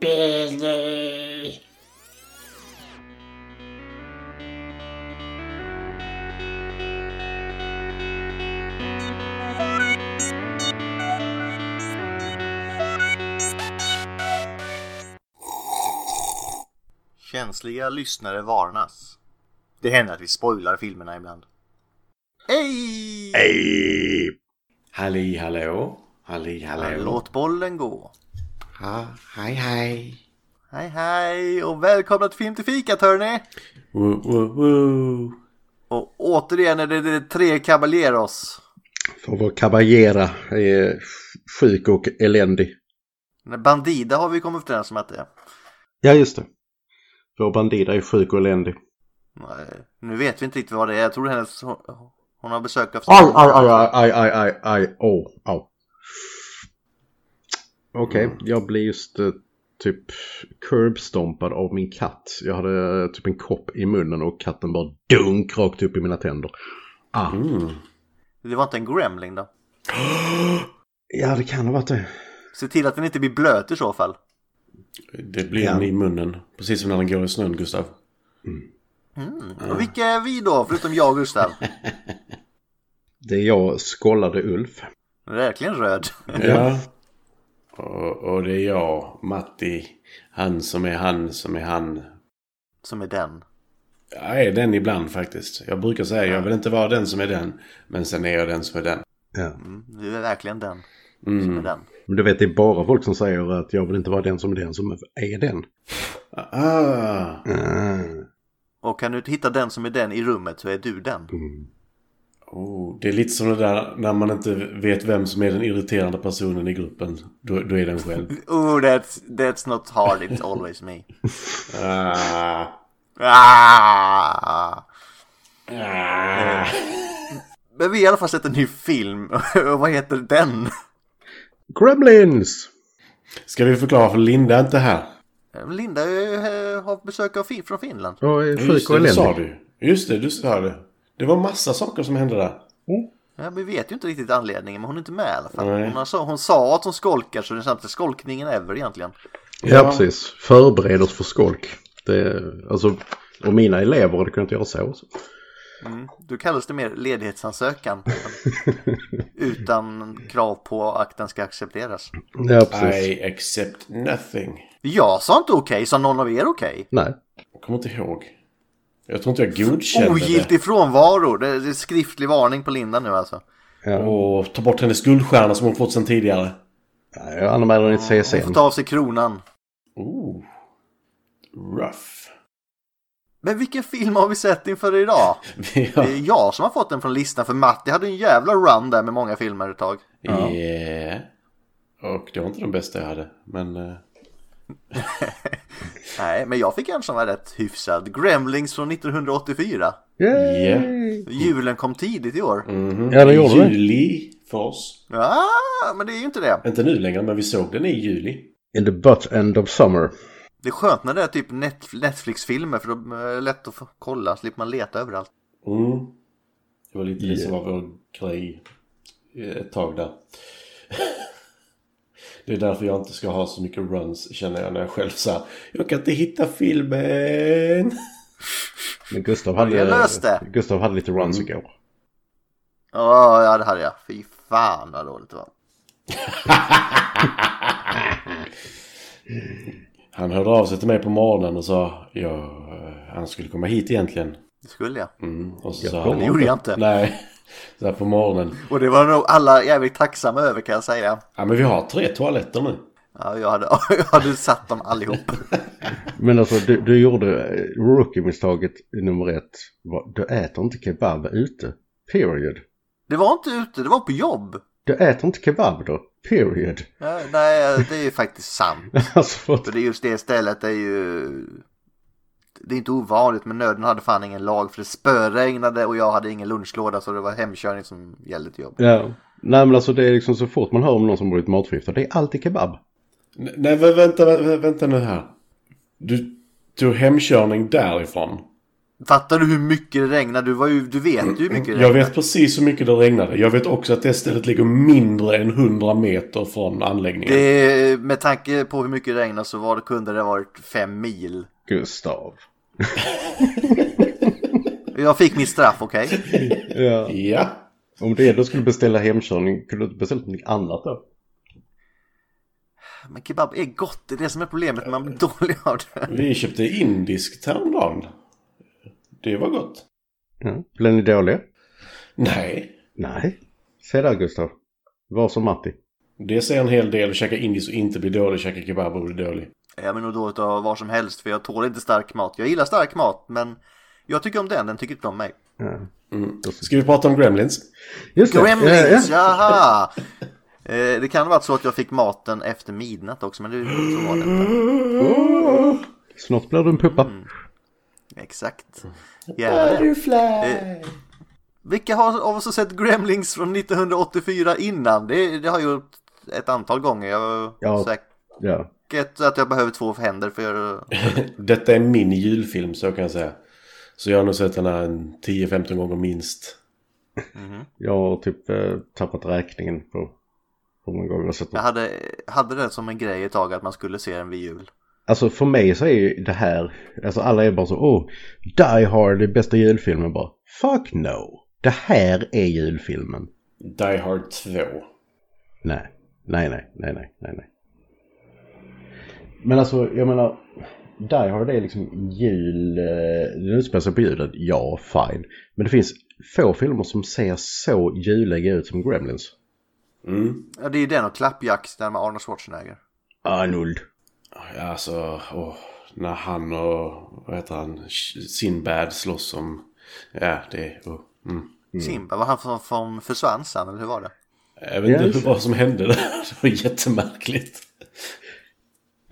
Billy. Känsliga lyssnare varnas. Det händer att vi spoilar filmerna ibland. Hej! Hej! Halli hallå? Halli hallå? Låt bollen gå. Ha, hej hej! Hej hej och välkomna till Film till fikat hörni! Woo, woo, woo. Och återigen är det, det tre caballeros. För vår kabajera är sjuk och eländig. Bandida har vi kommit överens om att det är. Ja, just det. Vår bandida är sjuk och eländig. Nej, Nu vet vi inte riktigt vad det är. Jag tror hennes, hon, hon har besök av... Aj, aj, aj, aj, aj, aj, aj, åh, au. Okej, jag blir just eh, typ curbstompad av min katt. Jag hade eh, typ en kopp i munnen och katten bara dunk rakt upp i mina tänder. Ah. Mm. Det var inte en gremling då? Ja, det kan ha varit det. Se till att den inte blir blöt i så fall. Det blir Ja. en i munnen. Precis som när den går i snön, Gustav. Och vilka är vi då, förutom jag och Gustav? Det är jag, skållade Ulf. Verkligen röd. Ja. Och, och det är jag, Matti. Han som är han som är han. Som är den. Jag är den ibland faktiskt. Jag brukar säga jag vill inte vara den som är den. Men sen är jag den som är den. Ja. Mm, du är verkligen den som är Mm. den. Men du vet, det är bara folk som säger att jag vill inte vara den som är den som är den. Ah. Ah. Och kan du hitta den som är den i rummet så är du den. Mm. Oh, det är lite som det där när man inte vet vem som är den irriterande personen i gruppen. Då, då är den själv. Oh, that's, that's not hard, it's always me. Ah. Ah! Ah. Men vi har i alla fall sett en ny film. Vad heter den? Gremlins! Ska vi förklara för Linda inte här? Linda eh, har besök av fin- från Finland. Är Just sjuk och eländig. du. Just det, du sa det. Det var massa saker som hände där. Ja, vi vet ju inte riktigt anledningen, men hon är inte med i alla fall. Nej. Hon, så- hon sa att hon skolkar, så det är samtidigt skolkningen ever egentligen. Ja, Ja. precis. Förbered oss för skolk. Det, alltså, och mina elever hade kunnat göra så. så. Mm. Du kallas det mer ledighetsansökan. utan krav på att den ska accepteras. Ja, precis. I accept nothing. Jag sa inte okej, sa någon av er okej? Nej. Jag kommer inte ihåg. Jag tror inte jag godkände Ogiltig frånvaro. Det det är skriftlig varning på Linda nu alltså. det. Och ta bort hennes guldstjärna som hon fått sedan tidigare. Nej, Jag anmäler den till Hon får CSN. ta av sig kronan. Ooh. Rough. Men vilken film har vi sett inför idag? Vi Det är jag som har fått den från listan för Matti hade en jävla run där med många filmer ett tag. Yeah. Och det var inte den bästa jag hade. Men... eh, Nej, men jag fick en som var rätt hyfsad. Gremlings från 1984. Yay! Yeah. Julen kom tidigt i år. mhm. Ja, det gjorde. Juli för oss. Ja, men det är ju inte det. Inte nu längre, men vi såg den i juli. In the butt end of summer. Det är skönt när det är typ Net- Netflix-filmer för då är det lätt att kolla, slipper man leta överallt. Mm. Det var lite det som var vår grej ett tag där. Det är därför jag inte ska ha så mycket runs känner jag när jag själv sa Jag kan inte hitta filmen. Men Gustav Jag hade, löste. Gustav hade lite runs igår. Ja, ja det hade jag. Fy fan vad dåligt det var. Han hörde av sig till mig på morgonen och sa ja, han skulle komma hit egentligen. Det skulle jag. Mm. Och så Jag sa han, Det gjorde jag inte. Nej, så här på morgonen. Och det var nog alla jävligt tacksamma över kan jag säga. Ja men vi har tre toaletter nu. Ja, jag hade, jag hade satt dem allihop. Men alltså du, du gjorde eh, rookie-misstaget nummer ett. Du äter inte kebab ute. Period. Det var inte ute, det var på jobb. Du äter inte kebab då. Period. Ja, nej, det är ju faktiskt sant. Alltså för För det är just det stället, det är ju... Det är inte ovanligt, men nöden hade fan ingen lag. För det spöregnade och jag hade ingen lunchlåda så det var hemkörning som gällde till jobb. ja. Nej men alltså det är liksom så fort man hör om någon som blivit matförgiftad. Det är alltid kebab. Nej vä- vänta, vä- vänta nu här. Du tog hemkörning därifrån. Fattar du hur mycket det regnar? Du, var ju, du vet ju hur mycket det Jag regnar. vet precis hur mycket det regnade. Jag vet också att det stället ligger mindre än 100 meter från anläggningen. Det, med tanke på hur mycket det regnar så var det, kunde det ha varit fem mil. Gustav. Jag fick mitt straff, okej? Ja. Ja. Om du ändå skulle beställa hemkörning, kunde du inte beställt något annat då? Men kebab är gott, det är det som är problemet. Man blir dålig av det. Vi köpte indiskt häromdagen. Det var gott. Ja. Blev ni dåliga? Nej. Nej. Se där Gustav. Var som Matti. Det säger en hel del. Käka indiskt och inte bli dålig. Käka kebab och bli dålig. Jag blir nog dåligt av vad som helst för jag tål inte stark mat. Jag gillar stark mat men jag tycker om den, den tycker inte om mig. Ja. Ska vi prata om Gremlins? Just det. Gremlins, Ja, ja. jaha! Eh, det kan ha varit så att jag fick maten efter midnatt också men det, så var det inte. Snart blir du en puppa. Mm. Exakt. Det. Eh, vilka har av oss har sett Gremlings från 1984 innan? Det, det har jag gjort ett antal gånger. Jag Ja. Ja. Säkert att jag behöver två händer för Detta är min julfilm så kan jag säga. Så jag har nog sett den här en 10-15 gånger minst. Jag har typ eh, tappat räkningen på hur många gånger jag har sett Jag den. hade, hade det som en grej ett tag att man skulle se den vid jul. Alltså för mig så är ju det här, alltså alla är bara så, åh, Die Hard är bästa julfilmen bara. Fuck no. Det här är julfilmen. Die Hard 2. Nej, nej, nej, nej, nej, nej, nej. Men alltså, jag menar, Die Hard är liksom jul, eh, den utspelar sig på julen, ja, fine. Men det finns få filmer som ser så juliga ut som Gremlins. Mm. Ja, det är den och Klappjakten med Arnold Schwarzenegger. Arnold. Ja, alltså, åh, när han och, vad heter han, Sinbad slåss om, ja det, oh, mm. Simba, var han som, som försvann sen eller hur var det? Jag vet Ja, inte just vad som hände där. Det var jättemärkligt.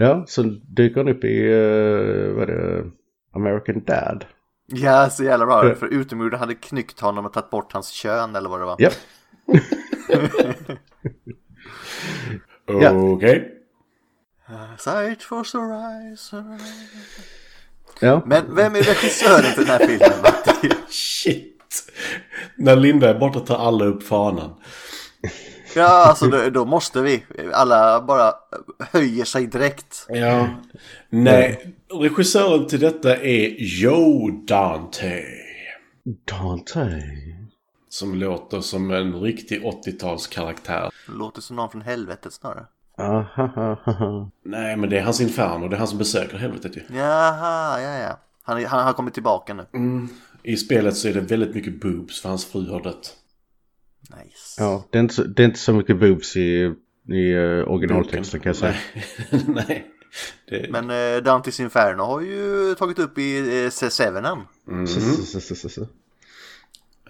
Ja, så dyker han upp i, uh, vad är det, American Dad. Ja, så jävla bra. Ja. För utomjorden hade knyckt honom och tagit bort hans kön eller vad det var. Ja, Ja. Okej. Sight for horizon. ja. Men vem är regissören till den här filmen? Shit. När Linda är borta tar alla upp fanan. Ja, alltså då, då måste vi. Alla bara höjer sig direkt. Ja. Nej, regissören till detta är Joe Dante. Dante. Som låter som en riktig 80-talskaraktär. Låter som någon från helvetet snarare. Nej, men det är hans inferno. Det är han som besöker helvetet ju. Jaha, ja, ja. Han, han har kommit tillbaka nu. I spelet så är det väldigt mycket boobs för hans fru har dött. Nice. Ja, det är, inte så, det är inte så mycket boobs i, i uh, originaltexten kan jag säga. Nej. Nej. Det... Men eh, Dantes Inferno har ju tagit upp i eh, C7. Mhm.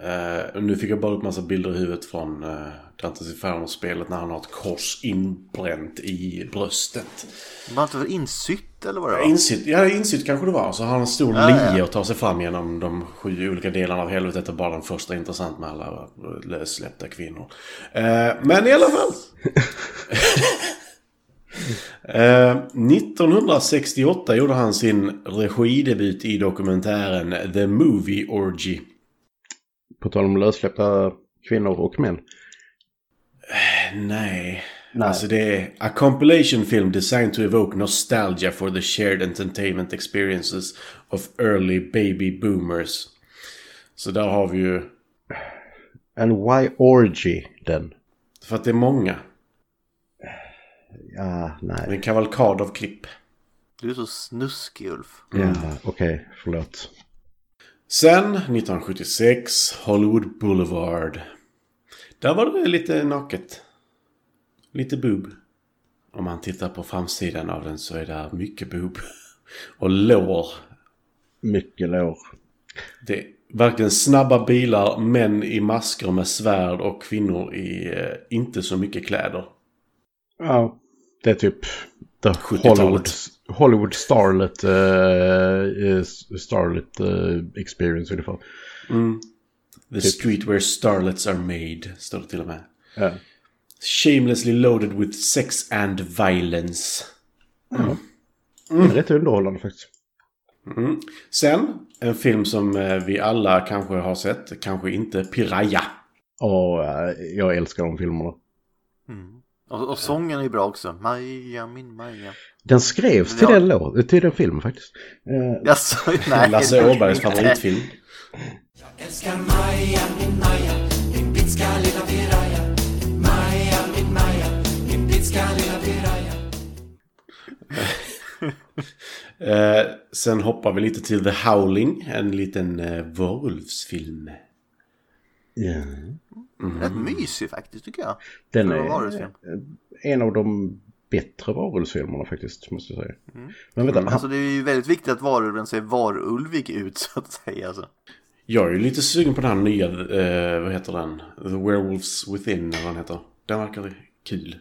Eh, nu fick jag bara upp massa bilder i huvudet från uh, Dantes Inferno-spelet när han har ett kors inbränt i bröstet. Var inte insytt eller vad det var? Insytt, ja, insytt kanske det var. Så har han en stor Ja, ja. lie och tar sig fram genom de sju olika delarna av helvetet. Och bara den första är intressant med alla lössläppta kvinnor. Eh, men i alla fall. Eh, 1968 gjorde han sin regidebut i dokumentären The Movie Orgy. På tal om lössläppta kvinnor och män. Nej. Nej. Alltså det är a compilation film designed to evoke nostalgia for the shared entertainment experiences of early baby boomers. Så där har vi ju... And why orgy den? För att det är många. Ja, nej. en kavalkad av klipp. Du är så snuskig Ulf. Ja, okej, förlåt. Sen 1976, Hollywood Boulevard. Där var det lite naket. Lite boob. Om man tittar på framsidan av den så är det mycket boob. Och lår. Mycket lår. Det är verkligen snabba bilar, män i masker med svärd och kvinnor i eh, inte så mycket kläder. Ja, det är typ the 70-talet. Hollywood, Hollywood Starlet, uh, Starlet uh, experience ungefär. The street where starlets are made, står det till och med. Ja. Shamelessly loaded with sex and violence. Det är rätt underhållande faktiskt. Mm. Sen, en film som vi alla kanske har sett, kanske inte, Piraya. Och jag älskar de filmerna. Mm. Och, och sången är bra också. Maja, min Maja. Den skrevs till, Ja. den, låt, till den filmen faktiskt. Eh, Jaså, nej. Lasse Åbergs favoritfilm. Älskar Maja, min Maja, min bitska lilla piraya. Maja, min Maja, min bitska lilla piraya. Eh, sen hoppar vi lite till The Howling, en liten eh, varulvsfilm. ja. Rätt mysig faktiskt tycker jag. Den är varulvsfilm. en av de bättre varulvsfilmerna faktiskt, måste jag säga. Men vänta, han, Alltså det är ju väldigt viktigt att varulven ser varulvig ut så att säga. Alltså. Jag är ju lite sugen på den här nya, eh, vad heter den? The Werewolves Within, eller vad den heter. Den verkar kul.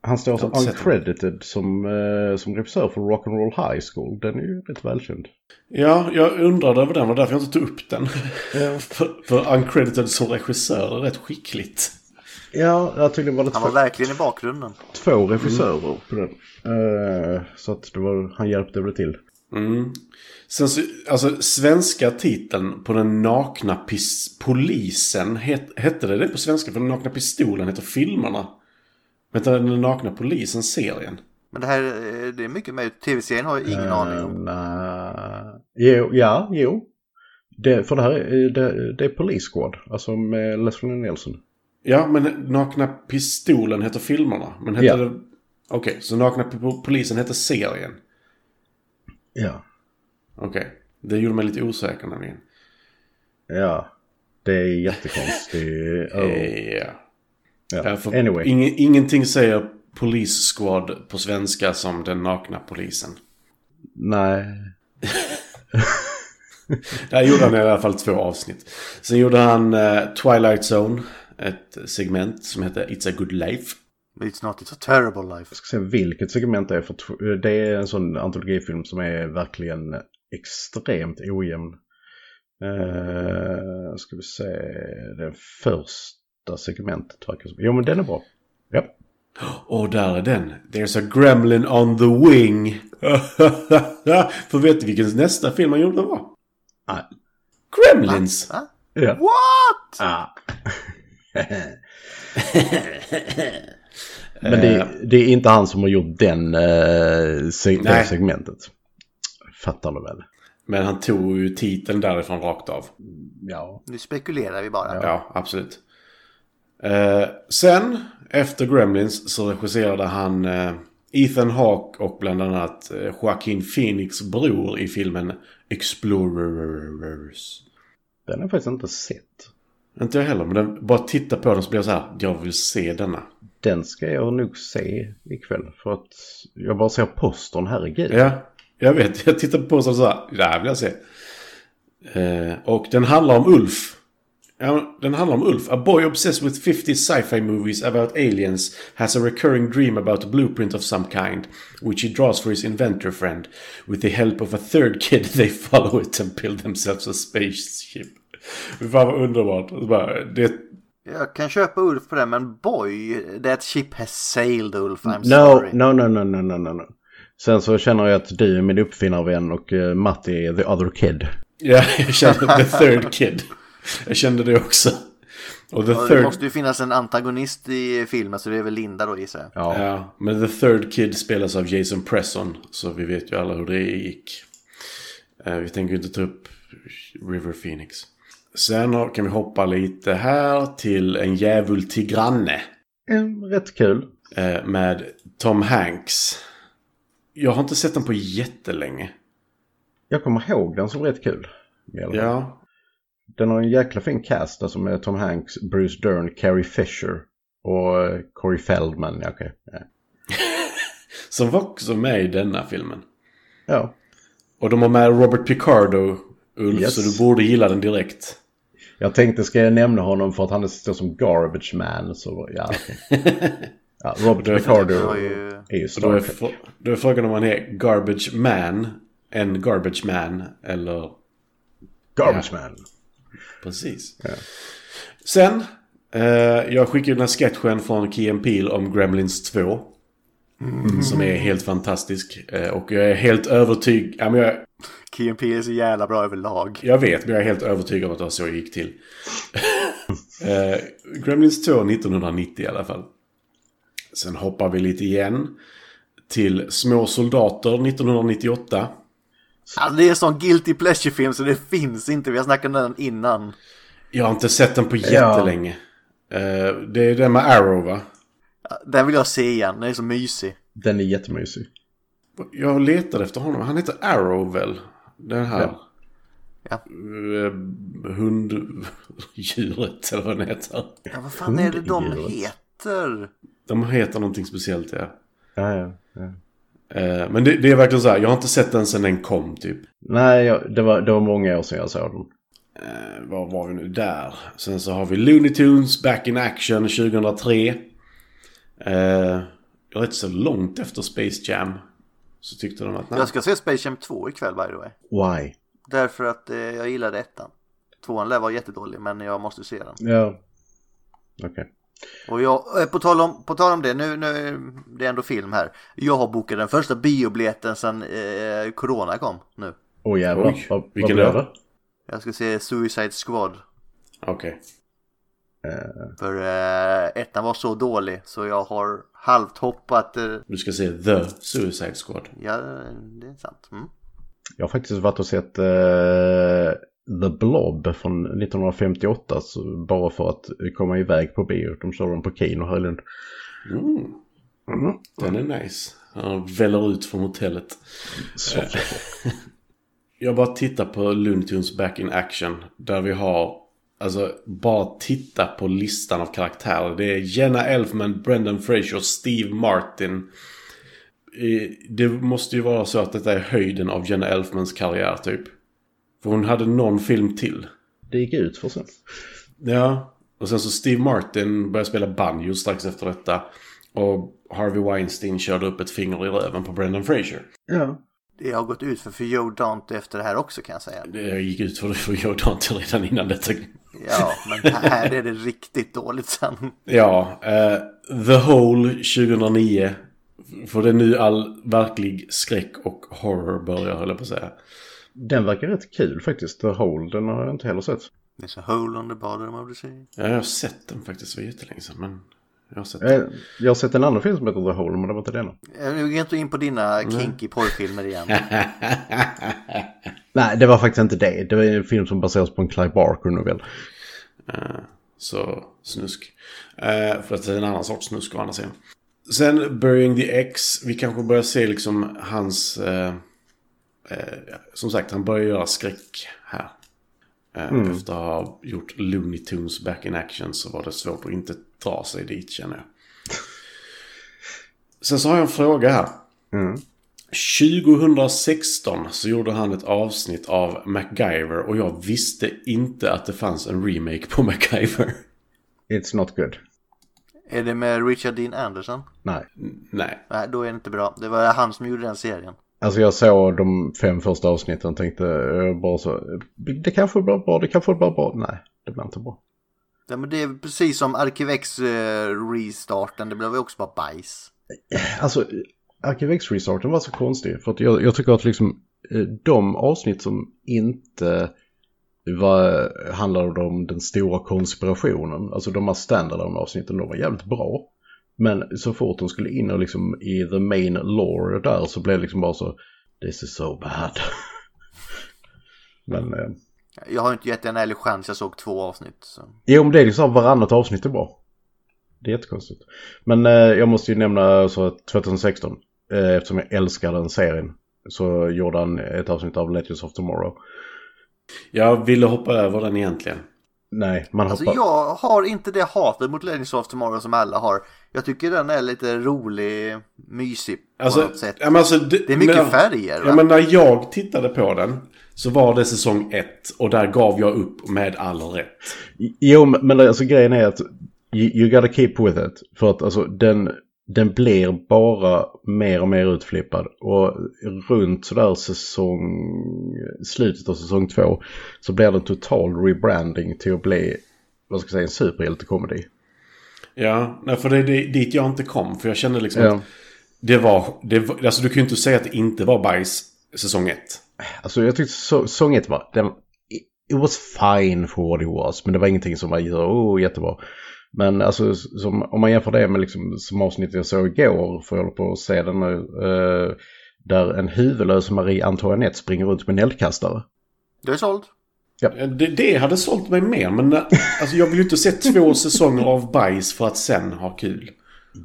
han står som uncredited som, eh, som regissör för Rock'n'Roll High School. Den är ju rätt välkänd. Ja, jag undrade över den, var därför jag inte tog upp den. Ja. för, för uncredited som regissör är rätt skickligt. Ja, ja, tydligen var det Han två, var verkligen i bakgrunden. två regissörer på den. Eh, så att det var, han hjälpte väl till. Mm. Sen så, alltså svenska titeln på den nakna pis- polisen, het, hette det det på svenska? För den nakna pistolen heter filmerna. Vänta, den nakna polisen serien. Men det här, eh, det är mycket med tv-serien har jag ingen Eh, aning om. nej. jo, ja, jo. Det, för det här är, det, det är Police Squad, alltså med Leslie Nielsen. Ja, men nakna pistolen heter filmerna. Men hette Ja. det... Okej, så nakna polisen heter serien. Ja. Okej. Det gjorde mig lite osäker nämligen. Ja. Det är jättekonstigt. oh. Ja. ja, Anyway. ingen, ingenting säger Police Squad på svenska som den nakna polisen. Nej. Där gjorde han i alla fall två avsnitt. Sen gjorde han eh, Twilight Zone. Ett segment som heter It's a good life. It's not, it's a terrible life. Jag ska se vilket segment det är. För det är en sån antologifilm som är verkligen extremt ojämn. Uh, ska vi se. Det första segmentet verkar som. Jo men den är bra. Ja. Och där är den. There's a gremlin on the wing. För vet du vilken nästa film han gjorde var? Nej. Gremlins! Va? Ja. What? Ah. Men det, det är inte han som har gjort den, eh, se- det Nej. segmentet. Fattar du väl? Men han tog ju titeln därifrån rakt av. Ja. Nu spekulerar vi bara. Ja, absolut. Eh, sen, efter Gremlins, så regisserade han eh, Ethan Hawke och bland annat eh, Joaquin Phoenix bror i filmen Explorers. Den har jag faktiskt inte sett. Inte jag heller, men den, bara titta på den så blir jag så här, jag vill se denna. Den ska jag nog se ikväll. För att jag bara ser postern, herregud. Ja, jag vet. Jag tittar på den så här, det här vill jag se. Eh, och den handlar om Ulf. Ja, den handlar om Ulf. A boy obsessed with 50 sci-fi movies about aliens has a recurring dream about a blueprint of some kind, which he draws for his inventor friend. With the help of a third kid they follow it and build themselves a spaceship. Fan vad underbart. Bara, det, Jag kan köpa Ulf på det, men boy, that ship has sailed Ulf, I'm No, sorry. no, no, no, no, no, no, no. Sen så känner jag att du är min uppfinnarvän och uh, Matti är the other kid. ja, jag kände the third kid. Jag kände det också. Och the Och Det third... måste ju finnas en antagonist i filmen, så det är väl Linda då gissar jag. Ja. Ja, men The Third Kid spelas av Jason Presson. Så vi vet ju alla hur det gick. Eh, vi tänker ju inte ta upp River Phoenix. Sen kan vi hoppa lite här till En djävul till granne. Mm, rätt kul. eh, Med Tom Hanks. Jag har inte sett den på jättelänge. Jag kommer ihåg den som rätt kul. Ja, Den har en jäkla fin cast alltså med Tom Hanks, Bruce Dern, Carrie Fisher och eh, Corey Feldman. Ja, okej. Ja. som var också med i denna filmen. ja. Och de har med Robert Picardo, Ulf, Yes. så du borde gilla den direkt. Jag tänkte ska jag nämna honom för att han står som Garbage Man. Så ja, ja Robert ju- är ju Star då är frågan om man är Garbage Man, en Garbage Man, eller... Garbage Man. Precis. Sen, eh, jag skickade den här sketchen från Key and Peele om Gremlins 2. Som är helt fantastisk. Eh, Och jag är helt övertygad. Ja, men jag, Peele är så jävla bra överlag. jag vet, men jag är helt övertygad om att det var så det gick till. eh, Gremlins 2 1990 i alla fall. Sen hoppar vi lite igen. Till Små soldater 1998. Alltså det är en sån guilty pleasure-film så det finns inte. Vi har snackat om den innan. Jag har inte sett den på jättelänge. Eh, det är den med Arrow va? Den vill jag se igen. Den är så mysig. Den är jättemysig. Jag letade efter honom. Han heter Arrow väl? Den här. Ja. Ja. Eh, Hunddjuret eller vad den heter. Ja, vad fan är det de heter? De heter någonting speciellt ja. Ja, ja, ja. Eh, Men det, det är verkligen så här. Jag har inte sett den sedan den kom typ. Nej, jag, det, var, det var många år sedan jag såg den. Eh, var var vi nu? Där. Sen så har vi Looney Tunes Back in Action 2003. Eh, rätt så långt efter Space Jam. Så tyckte de att nej. Jag ska se Space Jam 2 ikväll by the way. Why? Därför att eh, jag gillade ettan. Tvåan lär vara jättedålig men jag måste se den. Ja. Okej. Och jag, eh, på tal om, på tal om det, nu, nu det är ändå film här. Jag har bokat den första biobiljetten sedan eh, Corona kom nu. Åh jävlar. Oj, vad, vad vilken det? Jag ska se Suicide Squad. Okej. För eh, ettan var så dålig så jag har halvt hoppat. Eh, Du ska se The Suicide Squad. ja, det är sant. Mm. Jag har faktiskt varit och sett eh, The Blob från 1958 så bara för att komma iväg på bio. De såg den på Kino här i Lund. Mm. Den är nice. Han väller ut från hotellet. Så. Jag bara tittar på Looney Tunes Back in Action. Där vi har, alltså bara titta på listan av karaktärer. Det är Jenna Elfman, Brendan Fraser, Steve Martin. Det måste ju vara så att detta är höjden av Jenna Elfmans karriär typ. För hon hade någon film till. Det gick ut för sen. Ja. Och sen så Steve Martin började spela banjo strax efter detta. Och Harvey Weinstein körde upp ett finger i röven på Brendan Fraser. Ja. Det har gått ut för, för Joe Dante efter det här också kan jag säga. Det gick ut för, för Joe Dante redan innan detta. Ja, men här är det riktigt dåligt sen. Ja, eh, The Hole 2009. För det är nu all verklig skräck och horror börjar, höll jag på att säga. Den verkar rätt kul faktiskt. The Hole, den har jag inte heller sett. There's a hole on the bottom of the sea. Ja, jag har sett den faktiskt för jättelänge sedan, men jag har sett den. Eh, Jag har sett en annan film som heter The Hole, men det var inte denna. Eh, Nu går inte in på dina kinky porrfilmer igen. Nej, det var faktiskt inte det. Det var en film som baseras på en Clive Barker-novell. Eh, så snusk. Eh, för att det är en annan sorts snusk å andra sidan. Sen Burying the X. Vi kanske börjar se liksom hans... Eh, som sagt, han börjar göra skräck här. Eh, Efter att ha gjort Looney Tunes Back in Action så var det svårt att inte dra sig dit känner jag. Sen så har jag en fråga här. 2016 så gjorde han ett avsnitt av MacGyver och jag visste inte att det fanns en remake på MacGyver. It's not good. Är det med Richard Dean Anderson? Nej. Nej. Nej, då är det inte bra. Det var han som gjorde den serien. Alltså jag såg de fem första avsnitten och tänkte eh, bara så. Det kanske blir bra, det kanske blir bra. Nej, det blir inte bra. Ja, men det är precis som Arkivex eh, restarten. Det blev ju också bara bajs. Alltså, Arkivex-restarten var så konstig. För att jag, jag tycker att liksom eh, de avsnitt som inte var, handlade om den stora konspirationen, alltså de här standalone avsnitten, de var jävligt bra. Men så fort de skulle in och liksom i the main lore där så blev det liksom bara så, this is so bad. Men, eh, Jag har inte gett en ärlig chans. Jag såg två avsnitt. Så. jo men det är liksom varannat avsnitt är bra. Det är jättekonstigt. Men eh, jag måste ju nämna så att 2016, eh, eftersom jag älskar den serien, så gjorde han ett avsnitt av Legends of Tomorrow. Jag ville hoppa över den egentligen. Nej, man Alltså hoppar... jag har inte det hatet mot Legends of Tomorrow som alla har. Jag tycker den är lite rolig, mysig på Alltså, något sätt. ja, men alltså, Det är mycket när, färger? Ja, men när jag tittade på den så var det säsong ett och där gav jag upp med all rätt. Jo, men alltså grejen är att you, you gotta keep with it. För att alltså den, den blir bara mer och mer utflippad. Och runt sådär säsong, slutet av säsong två så blir det en total rebranding till att bli, vad ska jag säga, en superhjältekomedi. Ja, för det är dit jag inte kom. För jag kände liksom Ja. att Det var, det var... Alltså du kan ju inte säga att det inte var bajs säsong ett. Alltså jag tyckte säsong ett var... Den, it was fine for what it was. Men det var ingenting som var oh, jättebra. Men alltså som, om man jämför det med liksom, som avsnittet jag såg igår. För jag håller på att se den nu. eh, där en huvudlös Marie Antoinette springer runt med en eldkastare. Du är såld. Det, det hade sålt mig mer, men eh, alltså, jag vill ju inte se två säsonger av bajs för att sen ha kul.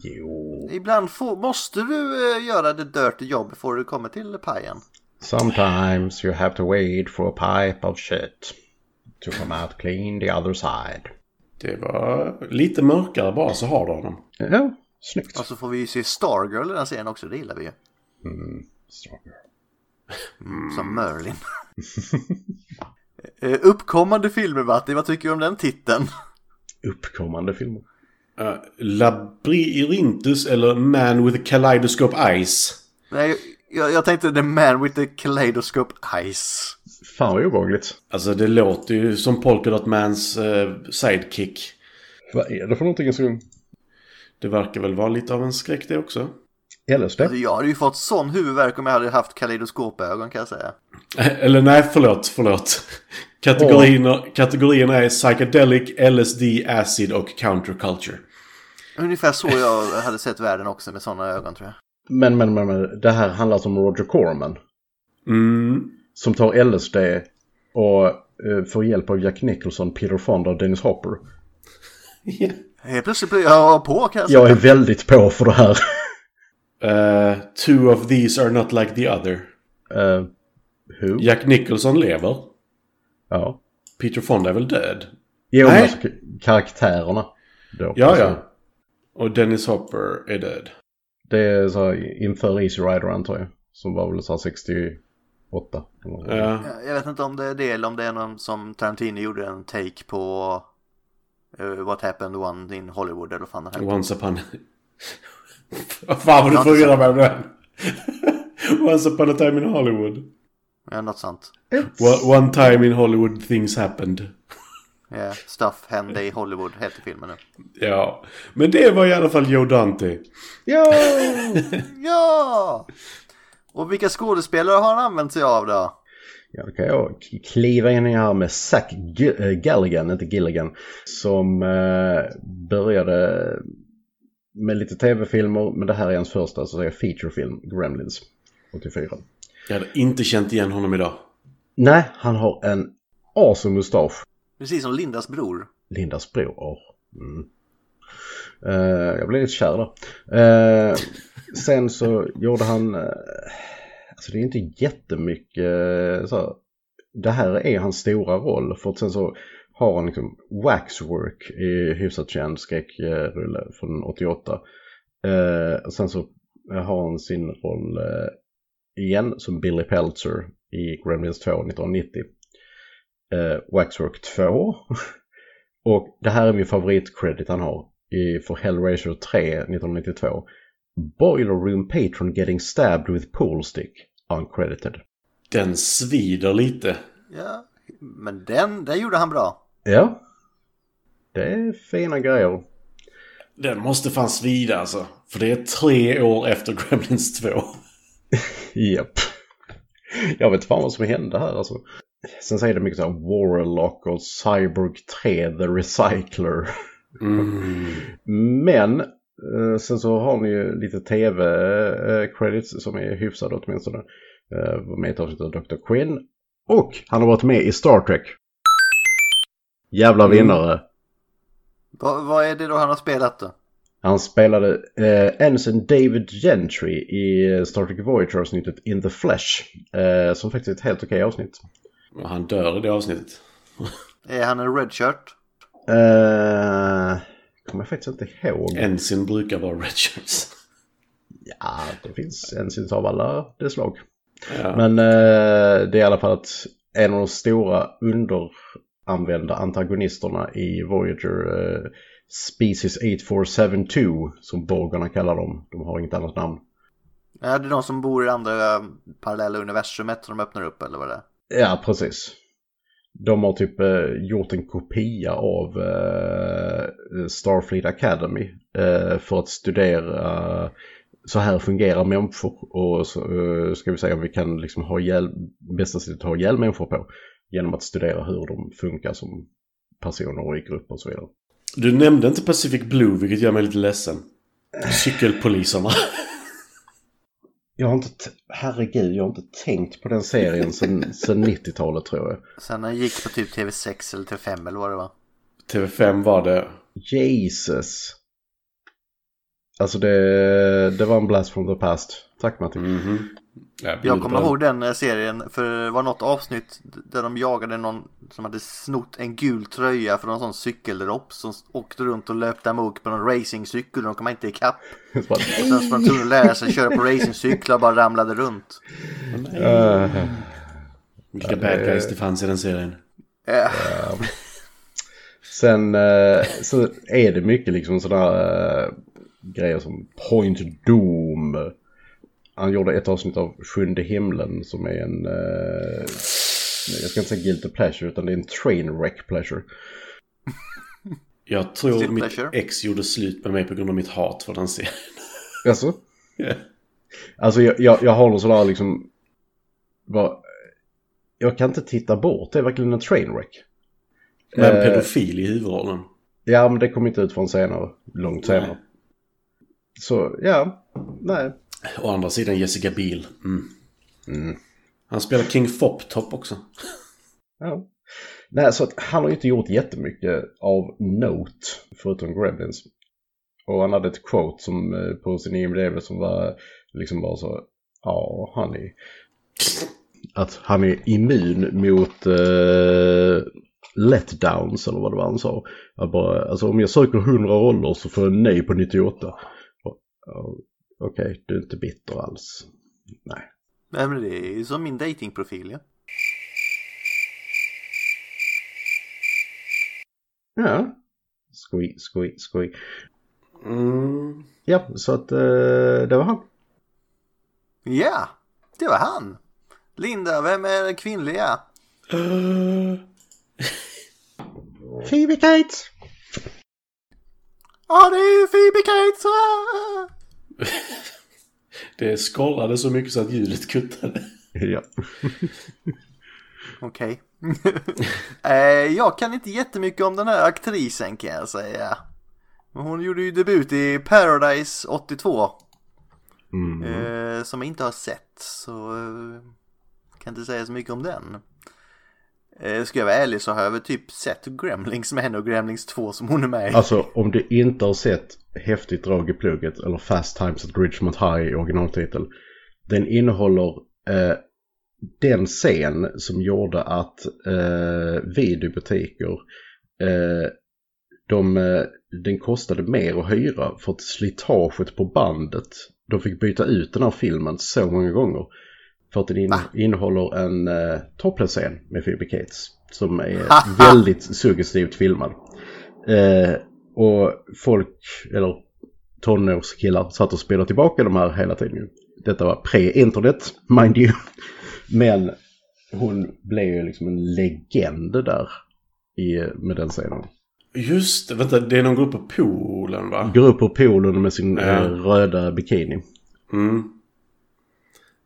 Jo. Ibland får, måste du eh, göra det dirty jobb before du kommer till pajen. Sometimes you have to wait for a pipe of shit. To come out clean the other side. Det var lite mörkare bara så har du honom. Ja, snyggt. Och så får vi ju se Stargirl i den serien också, det gillar vi ju. Stronger. Som Merlin. Eh, Uppkommande filmer Matti, vad tycker du om den titeln? Uppkommande filmer. Uh, Labyrinthus eller Man with a Kaleidoscope Eyes. Nej, jag, jag tänkte The Man with the Kaleidoscope Eyes. Fan vad obehagligt. Alltså det låter ju som Polka Dot Mans eh, sidekick. Vad är det för någonting som... Det verkar väl vara lite av en skräck det också. LSD? Alltså, jag hade ju fått sån huvudvärk om jag hade haft kaleidoskopögon kan jag säga. Eh, Eller nej, förlåt, förlåt. Kategorierna, kategorierna är psychedelic, LSD, acid och counterculture. Ungefär så jag hade sett världen också med såna ögon tror jag. Men, men, men, men, det här handlar alltså om Roger Corman. Mm. Som tar LSD och eh, får hjälp av Jack Nicholson, Peter Fonda och Dennis Hopper. Helt plötsligt blir jag på kan jag säga. Jag är väldigt på för det här. Eh, two of these are not like the other. uh, who? Jack Nicholson lever. Ja. Peter Fonda är väl död? Jo, Nej. alltså karaktärerna. Då, Ja, alltså, ja. Och Dennis Hopper är död. Det är så här, inför Easy Rider antar jag. Som var väl så här 68. Eller- Ja. Jag vet inte om det är det eller om det är någon som Tarantino gjorde en take på eh, What happened one in Hollywood eller vad fan den. Once upon... Fan vad du förvirrar mig med den. Once upon a time in Hollywood. Ja, något sånt. One- One time in Hollywood things happened. Yeah, Stuff hände i Hollywood heter filmen nu. Ja, men det var i alla fall Joe Dante. Ja! Ja! Och vilka skådespelare har han använt sig av då? Ja, då kan jag kliva in här med Zack G- eh, Galligan, inte Gilligan, som eh, började med lite tv-filmer, men det här är hans första så säga featurefilm, Gremlins, 84. Jag hade inte känt igen honom idag. Nej, han har en awesome mustasch. Precis som Lindas bror. Lindas bror. åh. Mm. Eh, jag blev lite kär där. Eh, sen så gjorde han, eh, alltså det är inte jättemycket eh, så här, det här är hans stora roll för att sen så har han liksom Waxwork i hyfsat känd skräckrulle från 88. Eh, och sen så har han sin roll eh, igen som Billy Peltzer i Gremlins 2 1990. Eh, Waxwork 2 och det här är min favoritcredit han har i, för Hellraiser 3 1992. Boiler Room Patron getting stabbed with pool stick. Uncredited. Den svider lite. Ja, men den, den gjorde han bra. Ja. Det är fina grejer. Den måste fan svida alltså. För det är tre år efter Gremlins 2. Japp. Jag vet fan vad som hände här alltså. Sen säger det mycket så här Warlock och Cyborg 3 The Recycler. Mm. Men sen så har ni ju lite tv-credits som är hyfsade åtminstone. Uh, var med i ett avsnitt av Dr. Quinn. Och han har varit med i Star Trek. Jävla vinnare. Va, vad är det då han har spelat då? Han spelade eh, Ensign David Gentry i eh, Star Trek Voyager-avsnittet In the Flesh. Eh, som faktiskt är ett helt okej avsnitt. Han dör i det avsnittet. Är han en redshirt? Eh, faktiskt inte ihåg. Ensign brukar vara redshirts. Ja, det finns Ensigns av alla det slag. Ja. Men eh, det är i alla fall att en av de stora underanvända antagonisterna i Voyager eh, Species 8472 som borgarna kallar dem. De har inget annat namn. Ja, det är de som bor i andra parallella universumet som de öppnar upp eller vad det är. Ja, precis. De har typ eh, gjort en kopia av eh, Starfleet Academy eh, för att studera så här fungerar människor och så eh, ska vi säga om vi kan liksom ha ihjäl, bästa sättet att ha ihjäl människor på genom att studera hur de funkar som personer och i grupper och så vidare. Du nämnde inte Pacific Blue, vilket gör mig lite ledsen. Cykelpoliserna. Jag har inte, herregud, jag har inte tänkt på den serien sen, sen 90-talet tror jag. Sen den gick på typ TV6 eller TV5 eller vad det var. TV5 var det. Jesus. Alltså det, det var en blast from the past. Tack Martin. Mhm. Ja, Jag kommer bra. ihåg den eh, serien för det var något avsnitt där de jagade någon som hade snott en gul tröja från en sån cykeldropp som åkte runt och löpte amok på någon racingcykel och de kom inte ikapp. Och sen så var de tvungna att lära sig köra på racingcyklar och bara ramlade runt. eh, Vilka bad guys det fanns i den serien. Ja. Sen eh, så är det mycket liksom sådana grejer som Point Doom. Han gjorde ett avsnitt av Sjunde himlen som är en, eh, jag ska inte säga guilty pleasure utan det är en train wreck pleasure. Jag tror Still mitt pleasure. ex gjorde slut med mig på grund av mitt hat för den serien. Alltså? Ja. Alltså jag, jag, jag har någon sån där liksom, bara, jag kan inte titta bort, det är verkligen en train wreck. Med en Eh, pedofil i huvudrollen. Ja, men det kom inte ut från senare. Långt senare. Så, ja. Nej. Å andra sidan Jessica Biel. Mm. Mm. Han spelar King Fop-Top också. Ja. Nej, så att han har ju inte gjort jättemycket av note förutom Gremlins. Och han hade ett quote som, eh, på sin IMDB som var liksom bara så. Ja, han är... Att han är immun mot uh, letdowns eller vad det var han sa. Att bara, alltså om jag söker 100 roller så får jag nej på 98. Och, Okej, du är inte bitter alls. Nej. Nej, men det är ju som min datingprofil ja. Ja. Skoj, skoj, skoj. Mm. Ja, så att eh, det var han. Ja, det var han. Linda, vem är den kvinnliga? Phoebe Cates! Ja, det är ju Phoebe Cates! Det skållade så mycket så att ljudet kuttade. Ja. Okej. eh, jag kan inte jättemycket om den här aktrisen kan jag säga. Men hon gjorde ju debut i Paradise 82. Mm. Eh, som jag inte har sett. Så eh, kan inte säga så mycket om den. Eh, ska jag vara ärlig så har jag väl typ sett Gremlings med henne och Gremlings 2 som hon är med i. Alltså om du inte har sett Häftigt drag i plugget eller Fast Times at Ridgemont High i originaltitel. Den innehåller eh, den scen som gjorde att eh, videobutiker eh, de, eh, den kostade mer att hyra för att slitaget på bandet. De fick byta ut den här filmen så många gånger. För att den in, innehåller en eh, topless-scen med Phoebe Cates. Som är väldigt suggestivt filmad. Eh, och folk, eller tonårskillar, satt och spelade tillbaka de här hela tiden. Detta var pre-internet, mind you. Men hon blev ju liksom en legend där i, med den scenen. Just det, vänta, det är någon grupp på poolen va? Går upp på poolen med sin Ja. eh, röda bikini. Mm.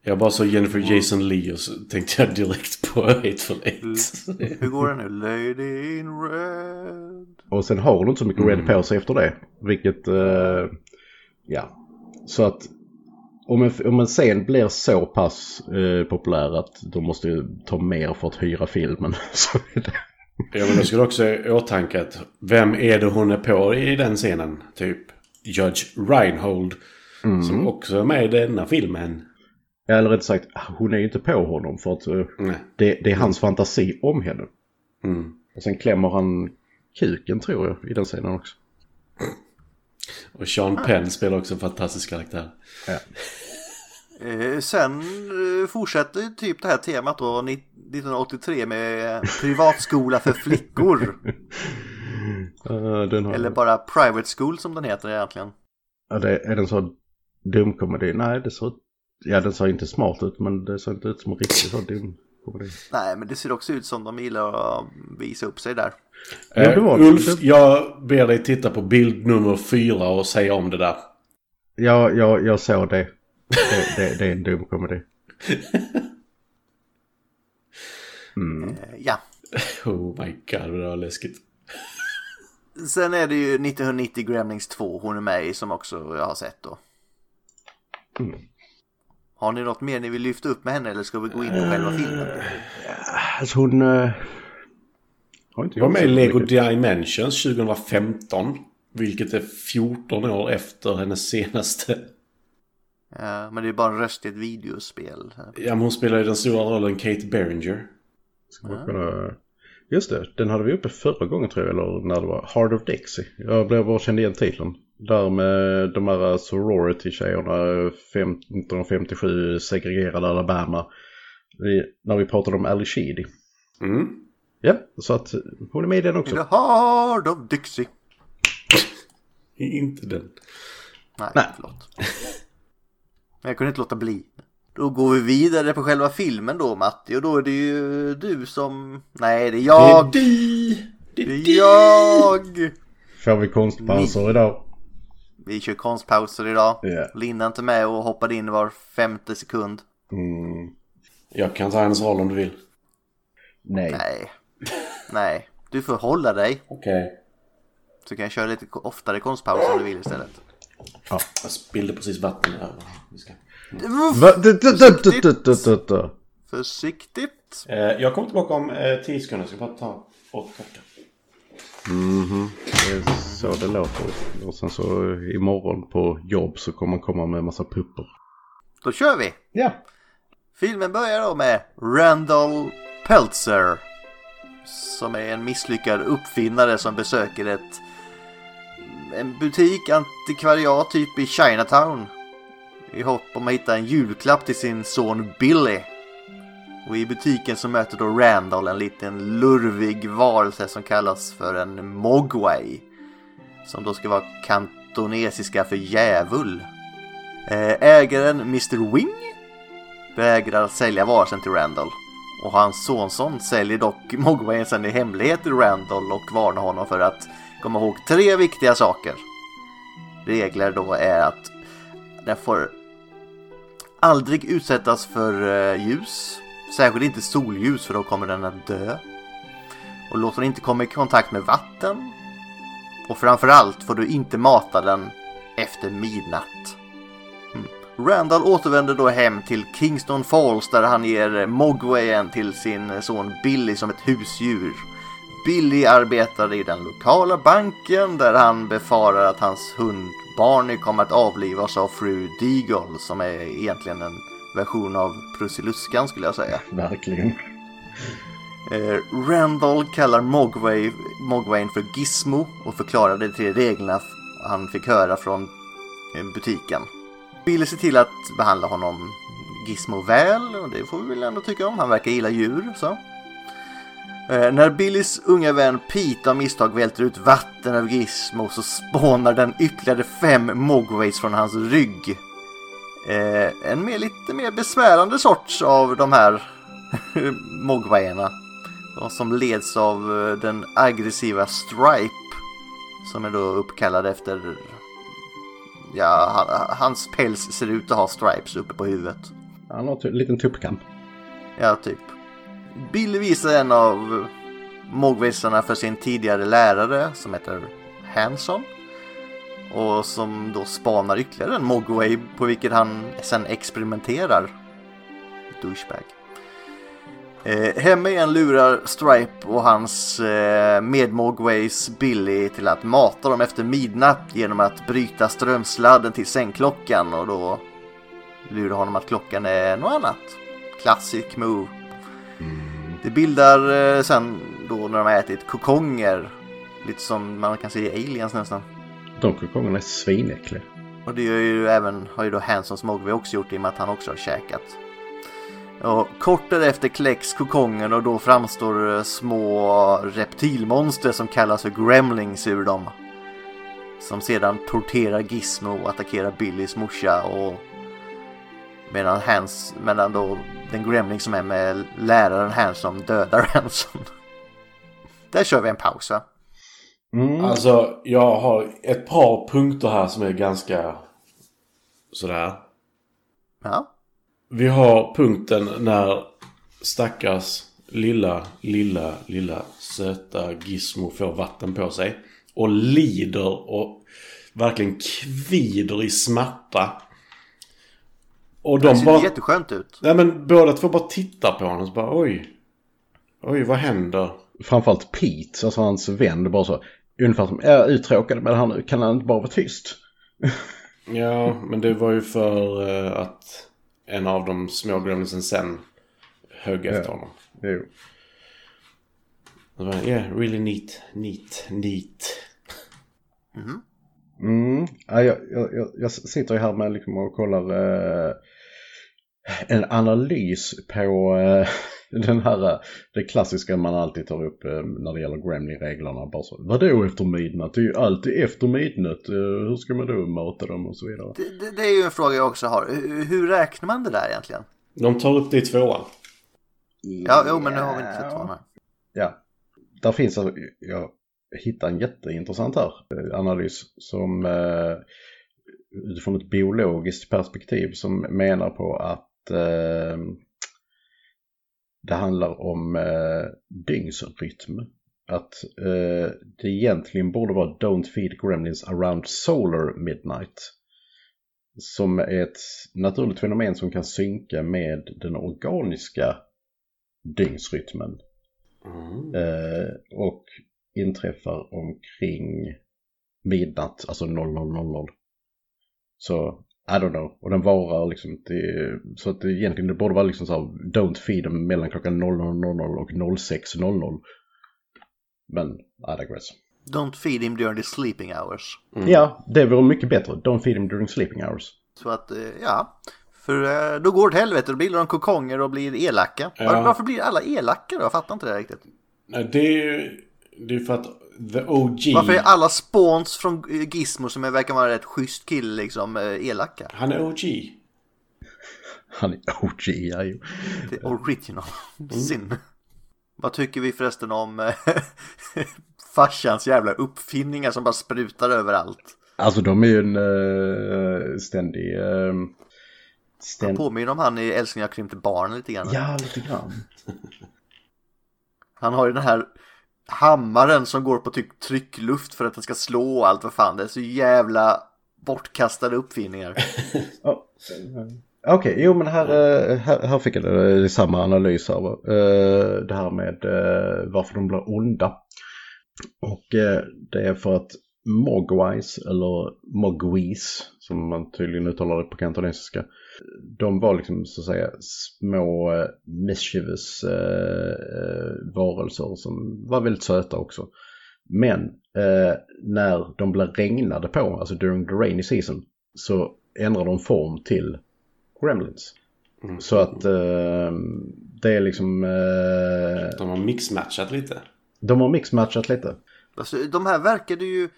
Jag bara så Jennifer Jason Leigh och så tänkte jag direkt på Hateful Eight. Hur går det nu? Lady in red. Och sen har hon inte så mycket red på sig efter det. Vilket, eh, ja. Så att om en, om en scen blir så pass eh, populär att de måste ju ta mer för att hyra filmen. Så är det. Ja men då ska du också ha i åtanke att vem är det hon är på i den scenen? Typ Judge Reinhold. Som också är med i denna filmen. Eller rätt sagt, hon är ju inte på honom för att eh, det, det är hans fantasi om henne. Mm. Och sen klämmer han kuken tror jag i den scenen också. Och Sean Penn spelar också en fantastisk karaktär. Ja. Eh, sen eh, fortsätter typ det här temat då ni- 1983 med privatskola för flickor. Den har, Eller bara private school som den heter egentligen. ja, det, är den så dumkomedi? Nej, det ser Ja, den ser inte smart ut men det ser inte ut som en riktig så dumkomedi. Nej, men det ser också ut som de gillar att visa upp sig där. Ja, det var Eh, det. Ulf, jag ber dig titta på bild nummer fyra och säga om det där. Ja, ja, jag såg det. Det, det. det är en dum komedi. Eh, Ja. Oh my god, det var läskigt. Sen är det ju 1990 Gremlings 2 hon är med i som också jag har sett då. Har ni något mer ni vill lyfta upp med henne eller ska vi gå in på själva filmen? Alltså hon... Uh, har inte var med i Lego. Dimensions 2015. Vilket är 14 år efter hennes senaste. Ja, men det är bara en röst i ett videospel. Ja, men hon spelar ju den stora rollen Kate Berringer. Ska man kunna... Just det, den hade vi uppe förra gången tror jag, eller när det var Heart of Dixie. Jag blev bara kände igen titeln. Där med de här sorority-tjejerna 1957 segregerade Alabama. Vi, när vi pratade om Ali Sheedy. Mm. Ja, så att hon är med i den The också. Heart of Dixie. Inte den. Nej, Nej. förlåt. Men jag kunde inte låta bli. Då går vi vidare på själva filmen då Matti och då är det ju du som... Nej, det är jag! Det är du! Det Det är är du! jag! Får vi konstpansar idag? Vi kör konstpauser idag. Ja. Linda inte med och hoppade in var femte sekund. Mm, Jag kan ta hennes roll om du vill. nej. Nej. Nej. Du får hålla dig. Okej. Så kan jag köra lite oftare konstpauser om du vill istället. Jag spillde precis vatten över. Vi ska-. Försiktigt. Eh, jag kommer tillbaka om eh, 10 sekunder. Jag ska bara ta och tacka. Det är så det låter. Och sen så imorgon på jobb så kommer man komma med en massa pupper. Då kör vi. Ja. Filmen börjar då med Randall Peltzer. Som är en misslyckad uppfinnare som besöker ett en butik, antikvariat typ i Chinatown. I hopp om att hitta en julklapp till sin son Billy. Och i butiken så möter då Randall en liten lurvig varelse som kallas för en Mogwai. Som då ska vara kantonesiska för djävul. Eh, ägaren Mr Wing vägrar sälja varelsen till Randall. Och hans sonson säljer dock Mogwayen sen i hemlighet till Randall och varnar honom för att komma ihåg tre viktiga saker. Regler då är att den får aldrig utsättas för eh, ljus. Särskilt inte solljus för då kommer den att dö. Och låt den inte komma i kontakt med vatten. Och framförallt får du inte mata den efter midnatt. Mm. Randall återvänder då hem till Kingston Falls där han ger Mogwayen till sin son Billy som ett husdjur. Billy arbetar i den lokala banken där han befarar att hans hund Barney kommer att avlivas av fru Deagle som är egentligen en version av Prussiluskan skulle jag säga. Verkligen. Eh, Randall kallar Mogwai, Mogwayen för Gizmo och förklarar de tre reglerna han fick höra från eh, butiken. Billy ser till att behandla honom Gizmo väl och det får vi väl ändå tycka om. Han verkar gilla djur. Så. Eh, när Billys unga vän Pete av misstag välter ut vatten över Gizmo så spånar den ytterligare fem Mogways från hans rygg. Eh, en mer, lite mer besvärande sorts av de här Mogwayerna. Och som leds av eh, den aggressiva Stripe. Som är då uppkallad efter... Ja, han, hans päls ser ut att ha stripes uppe på huvudet. Han har en liten tuppkamp. Ja, typ. Billy visar en av Mogwaysarna för sin tidigare lärare som heter Hanson. Och som då spanar ytterligare en Mogway på vilket han sen experimenterar. Douchebag. Eh, hemma igen lurar Stripe och hans eh, med-Mogways Billy till att mata dem efter midnatt genom att bryta strömsladden till sängklockan och då lurar honom att klockan är något annat. Classic move. Det bildar eh, sen då när de har ätit kokonger. Lite som man kan se i Aliens nästan. De kokongerna är svinäckliga. Och det gör ju även, har ju då Hanson Smogby också gjort i och med att han också har käkat. Och kort därefter kläcks kokongen och då framstår eh, små reptilmonster som kallas för gremlings ur dem. Som sedan torterar Gizmo och attackerar Billys morsa och medan Hans, medan då den gremling som är med läraren Hanson dödar Hanson. Där kör vi en paus va? Mm. Alltså, jag har ett par punkter här som är ganska sådär. Ja. Vi har punkten när stackars lilla, lilla, lilla söta Gizmo får vatten på sig. Och lider och verkligen kvider i smärta. Och Det de ser bara... jätteskönt ut. Nej men båda två bara tittar på honom och så bara oj. Oj, vad händer? Framförallt Pete, alltså hans vän, bara så. Ungefär som, jag är uttråkad med det här nu, kan han inte bara vara tyst? Ja, men det var ju för eh, att en av de små gremlinsen sen högg efter honom. Jo. Bara, yeah, really neat, neat, neat. Mm. Ja, jag, jag, jag- jag sitter ju här med liksom och kollar eh, en analys på eh, den här, eh, det klassiska man alltid tar upp eh, när det gäller Gremlin-reglerna. Bara så, vadå efter midnatt? Det är ju alltid efter midnatt. Eh, hur ska man då möta dem och så vidare? Det, det, det är ju en fråga jag också har. Hur, hur räknar man det där egentligen? De tar upp det i tvåan. Ja, jo, men nu har vi inte sett vad här. Ja, där finns alltså, jag hittade en jätteintressant här analys som eh, utifrån ett biologiskt perspektiv som menar på att eh, det handlar om eh, dygnsrytm. Att eh, det egentligen borde vara Don't feed gremlins around solar midnight. Som är ett naturligt fenomen som kan synka med den organiska dygnsrytmen. Eh, och inträffar omkring midnatt, alltså 00.00. Så, I don't know. Och den varar liksom till, så att det egentligen det borde vara liksom så här, don't feed dem mellan klockan 00.00 och 06.00. Men, I digress. Don't feed him during the sleeping hours. Ja, det vore mycket bättre. Don't feed them during sleeping hours. Så att, eh, ja. För eh, då går det helvete, då bildar de kokonger och blir elaka. Ja. Var, varför blir alla elaka då? Jag fattar inte det riktigt. Nej, det är ju det är för att the OG, Varför är alla spawns från Gizmo som är- verkar vara rätt schysst kille liksom eh, elaka? han är OG. Han är OG, ja ju. Det är original sin. Vad tycker vi förresten om eh, farsans jävla uppfinningar som bara sprutar överallt? Alltså de är ju en uh, ständig... Uh, Han ständ... påminner om han i Älskling jag krympte barn lite grann. Ja, lite grann. Han har ju den här hammaren som går på typ tryckluft för att den ska slå och allt vad fan. Det är så jävla bortkastade uppfinningar. Ja, Okej, jo men här, eh, här, här fick jag det, eh, samma analys här. Eh, det här med varför de blir onda. Och det är för att Mogwise, eller Mogwise som man tydligen uttalar det på kantonesiska. De var liksom så att säga små eh, mischievous eh, eh, varelser som var väldigt söta också. Men eh, när de blev regnade på, alltså during the rainy season, så ändrar de form till Gremlins. Så att eh, det är liksom, eh, De har mixmatchat lite. de har mixmatchat lite. Alltså, de här verkade ju...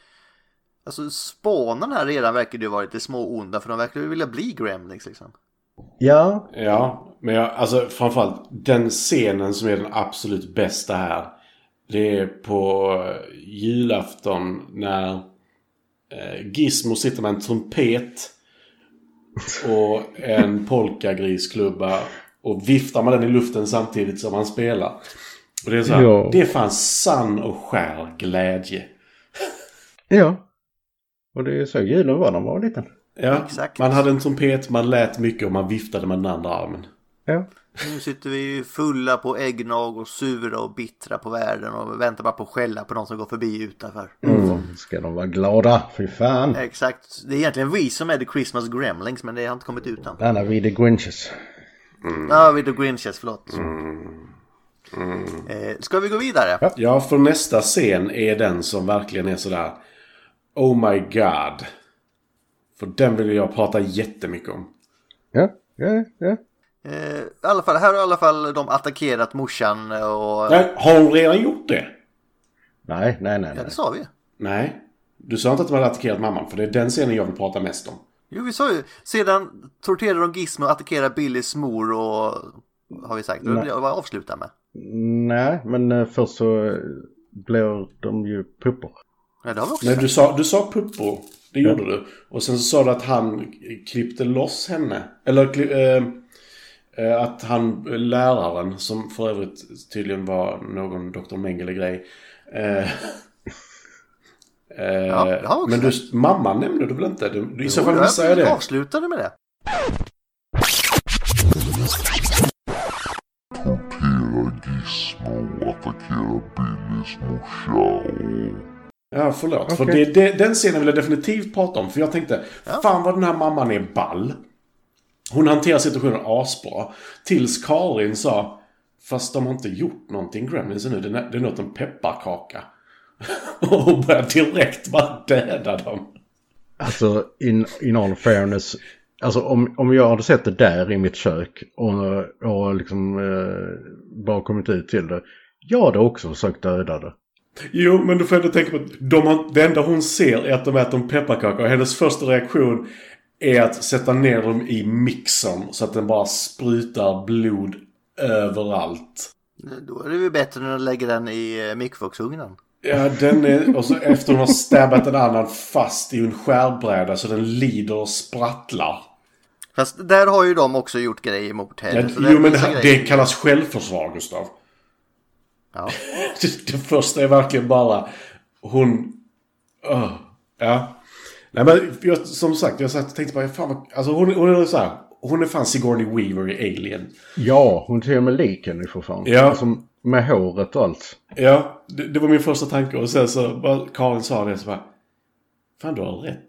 Alltså spanen här redan verkade ju vara lite små onda för de verkar ju vilja bli gremlings liksom. Ja, Ja, men jag, alltså framförallt den scenen som är den absolut bästa här. Det är på eh, julafton när eh, Gizmo sitter med en trumpet och en polkagrisklubba och viftar med den i luften samtidigt som han spelar. Och det är så här, Ja. det är fan sann och skär glädje. ja. Och det är så julen var när man var liten. Ja, Exakt. man hade en trumpet, man lät mycket och man viftade med den andra armen. Ja. Nu sitter vi ju fulla på äggnog och sura och bittra på världen och väntar bara på att skälla på någon som går förbi utanför. Mm. Ska de vara glada? Fy fan. Exakt. Det är egentligen vi som är the Christmas Gremlings men det har inte kommit ut än. Anna, vi är the Grinches. Ja, vi är the Grinches, förlåt. Eh, ska vi gå vidare? Ja, för nästa scen är den som verkligen är sådär Oh my god. För den vill jag prata jättemycket om. Ja, ja, ja. Eh, I alla fall, här har i alla fall de attackerat morsan och... Nej, har hon redan gjort det? Nej, nej, nej. Ja, det sa vi. Nej. Du sa inte att de hade attackerat mamman, för det är den scenen jag vill prata mest om. Jo, vi sa ju. Sedan torterar de Gizmo och attackerar Billys mor och... Har vi sagt. Det vill jag bara avsluta med. Nej, men eh, först så eh, blir de ju puppor. Ja, det har vi också Nej, sagt. du sa, du sa puppor. Det gjorde du. Och sen så sa du att han klippte loss henne. Eller eh, eh, att han, läraren, som för övrigt tydligen var någon Dr. Mengele-grej. Eh, eh, Ja, också men du, mamman nämnde du väl inte? Du, I så fall missade jag det. avslutade med det. torterar Gizmo och attackerar Billys morsa och... Ja, förlåt. För Okej. det, det, den scenen vill jag definitivt prata om. För jag tänkte, fan vad den här mamman är ball. Hon hanterar situationen asbra. Tills Karin sa, fast de har inte gjort någonting Gremlins nu. Det är, det är något en pepparkaka. Och hon börjar direkt bara döda dem. Alltså in, in all fairness. Alltså om, om jag hade sett det där i mitt kök och, och liksom eh, bara kommit ut till det. Jag hade också försökt döda det. Jo, men du får ändå tänka på att de har, det enda hon ser är att de äter en pepparkaka. Och hennes första reaktion är att sätta ner dem i mixern så att den bara sprutar blod överallt. Då är det ju bättre än att lägga den i eh, mikrovågsugnen. Ja, den är... Och så efter hon har stabbat en annan fast i en skärbräda så den lider och sprattlar. Fast där har ju de också gjort grejer mot henne. Ja, jo, men det, det kallas självförsvar, Gustav. Ja. Det, det första är verkligen bara... Hon... Öh, ja. Nej, men jag, som sagt, jag satt och tänkte bara... Fan vad, alltså hon, hon är så här... Hon är fan Sigourney Weaver i Alien. Ja, hon till och med lik henne för fan. Ja. Alltså, med håret och allt. Ja, det, det var min första tanke. Och sen så bara Karin sa det så bara... Fan, du har rätt.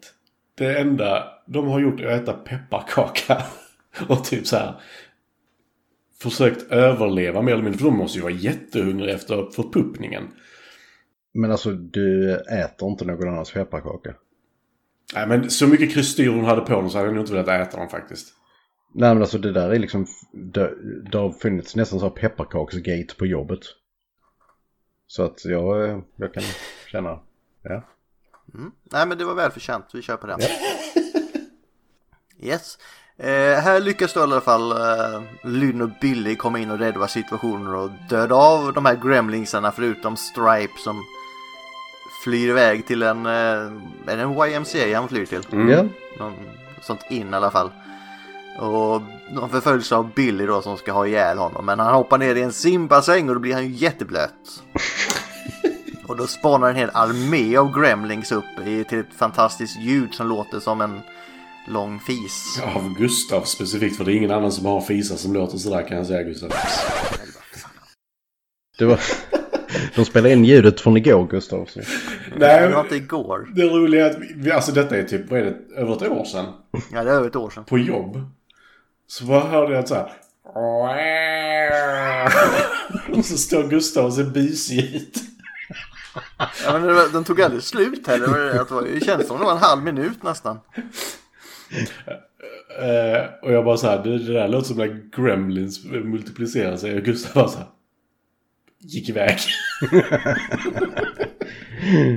Det enda de har gjort är att äta pepparkaka. Och typ så här... Försökt överleva mer eller mindre. För de måste ju vara jättehungriga efter förpuppningen. Men alltså du äter inte någon annans pepparkaka. Nej, men så mycket kristyr hon hade på dem så hade jag nog inte velat äta dem faktiskt. Nej men alltså det där är liksom, det, det har funnits nästan så här pepparkaksgate på jobbet. Så att jag, jag kan känna, ja. Nej men det var välförtjänt, vi kör på den. Yes. Eh, här lyckas då i alla fall eh, Lynn och Billy komma in och rädda situationen och döda av de här gremlingsarna förutom Stripe som flyr iväg till en, eh, är det en YMCA han flyr till? Ja, Någon sånt in i alla fall. Och de förföljs av Billy då som ska ha ihjäl honom. Men han hoppar ner i en simbassäng och då blir han ju jätteblöt. och då spanar en hel armé av gremlings upp i, till ett fantastiskt ljud som låter som en lång fis. Av Gustav specifikt. För det är ingen annan som har fisar som låter sådär kan jag säga Gustav. det var, de spelade in ljudet från igår Gustav. Så. Nej, Det var inte igår. det roliga är att vi, alltså detta är typ, vad är det, över ett år sedan. Ja, det är över ett år sedan. På jobb. Så bara hörde jag att så här. Och så står Gustav och ser busig ut. Ja, men det var- den tog aldrig slut heller. Det var det att det var- Det känns som det var en halv minut nästan. Eh, och jag bara så här, det, det där låter som när Gremlins multiplicerar sig. Och Gustav bara så här. Gick iväg.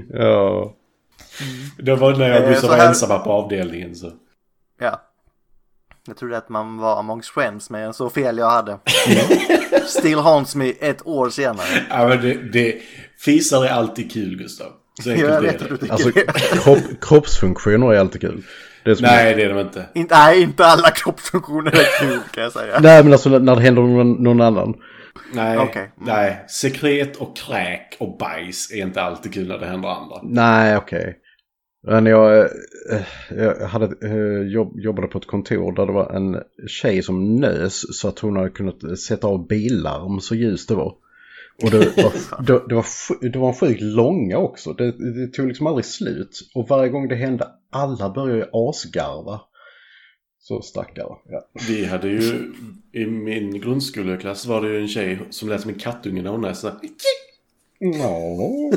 Ja. Det var när jag och Eh, Gustav var här- ensamma på avdelningen så. Ja. Jag trodde att man var amongst friends men så fel jag hade. Still haunts me ett år senare. Ja men det, det fisar är alltid kul Gustav. Så Jag enkelt är vet att det. Alltså kropp, kroppsfunktioner är alltid kul. Det Nej det är de inte. Inte, nej, inte alla kroppsfunktioner är kul kan jag säga. Nej men alltså när det händer någon, någon annan. Nej, Okej. nej. Sekret och kräk och bajs är inte alltid kul när det händer andra. Nej okej. Men jag, eh, jag hade, eh, jobb, jobbade på ett kontor där det var en tjej som nös så att hon hade kunnat sätta av billarm så ljust det var. Och det var, det, det var, det var sjukt långa också. Det, det tog liksom aldrig slut. Och varje gång det hände, alla började ju asgarva. Så stackare. Ja. Vi hade ju, i min grundskoleklass var det ju en tjej som lät som en kattunge när hon näsade. Ja.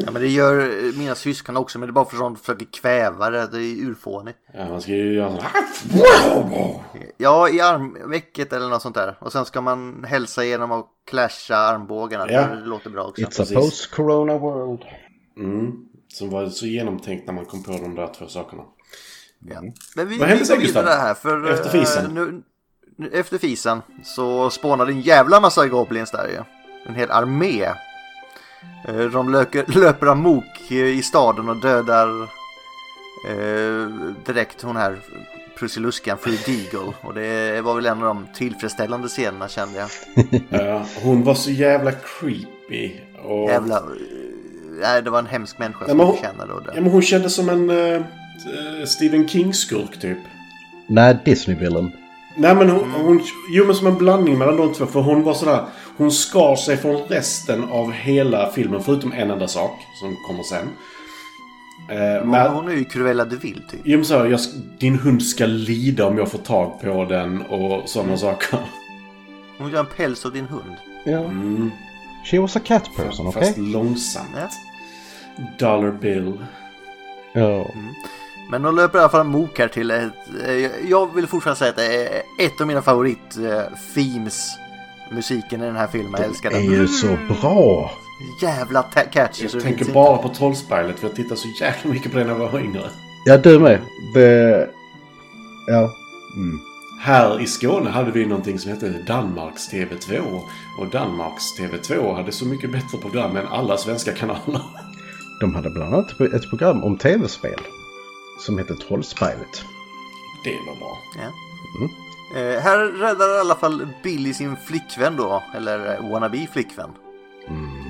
Ja, men det gör eh, mina syskon också men det är bara för att de försöker kväva det. Det är urfånigt. Ja, man ska ju göra Ja, i armvecket eller något sånt där. Och sen ska man hälsa genom att clasha armbågarna. Ja. Det låter bra också. It's a post-corona world. Mm. Som var så genomtänkt när man kom på de där två sakerna. Ja. Men vi, Vad hände sen, Gustav? här för Efter eh, fisen? Nu, nu, efter fisen så spånade en jävla massa goblins där ju. En hel armé. Eh, De löker, löper amok i staden och dödar eh, direkt hon här Prussiluskan Fru Deagle. Och det var väl en av de tillfredsställande scenerna kände jag. Ja, hon var så jävla creepy. Och... Jävla... eh, Nej, det var en hemsk människa Ja, som men jag hon, kände då. ja, men hon kändes som en eh, Stephen King-skurk typ. Nej, Disney-villain. Nej men hon, hon, jo men som en blandning mellan de två. För hon var sådär, hon skar sig från resten av hela filmen förutom en enda sak som kommer sen. Eh, Men hon är ju Cruella de Vil typ. jo men så här, jag, din hund ska lida om jag får tag på den och sådana saker. Hon gör en päls av din hund. Ja. Mm, She was a cat person, okej? Fast långsamt. Ja. Dollar bill. Ja. Men de löper i alla fall amok här till ett... eh, Jag vill fortfarande säga att det är ett av mina favorit eh, themes. Musiken i den här filmen, jag älskar Det är den. ju så bra! Jävla catchy Jag tänker bara på Trollspejlet för jag tittade så jävla mycket på det när jag var yngre. Ja, du med. Det... Ja. Mm. Här i Skåne hade vi någonting som hette Danmarks TV2. Och Danmarks TV2 hade så mycket bättre program än alla svenska kanaler. De hade bland annat ett program om tv-spel. Som hette Trollspejlet. Det var bra. Ja. Eh, här räddar i alla fall Billy sin flickvän då, eller eh, wannabe flickvän.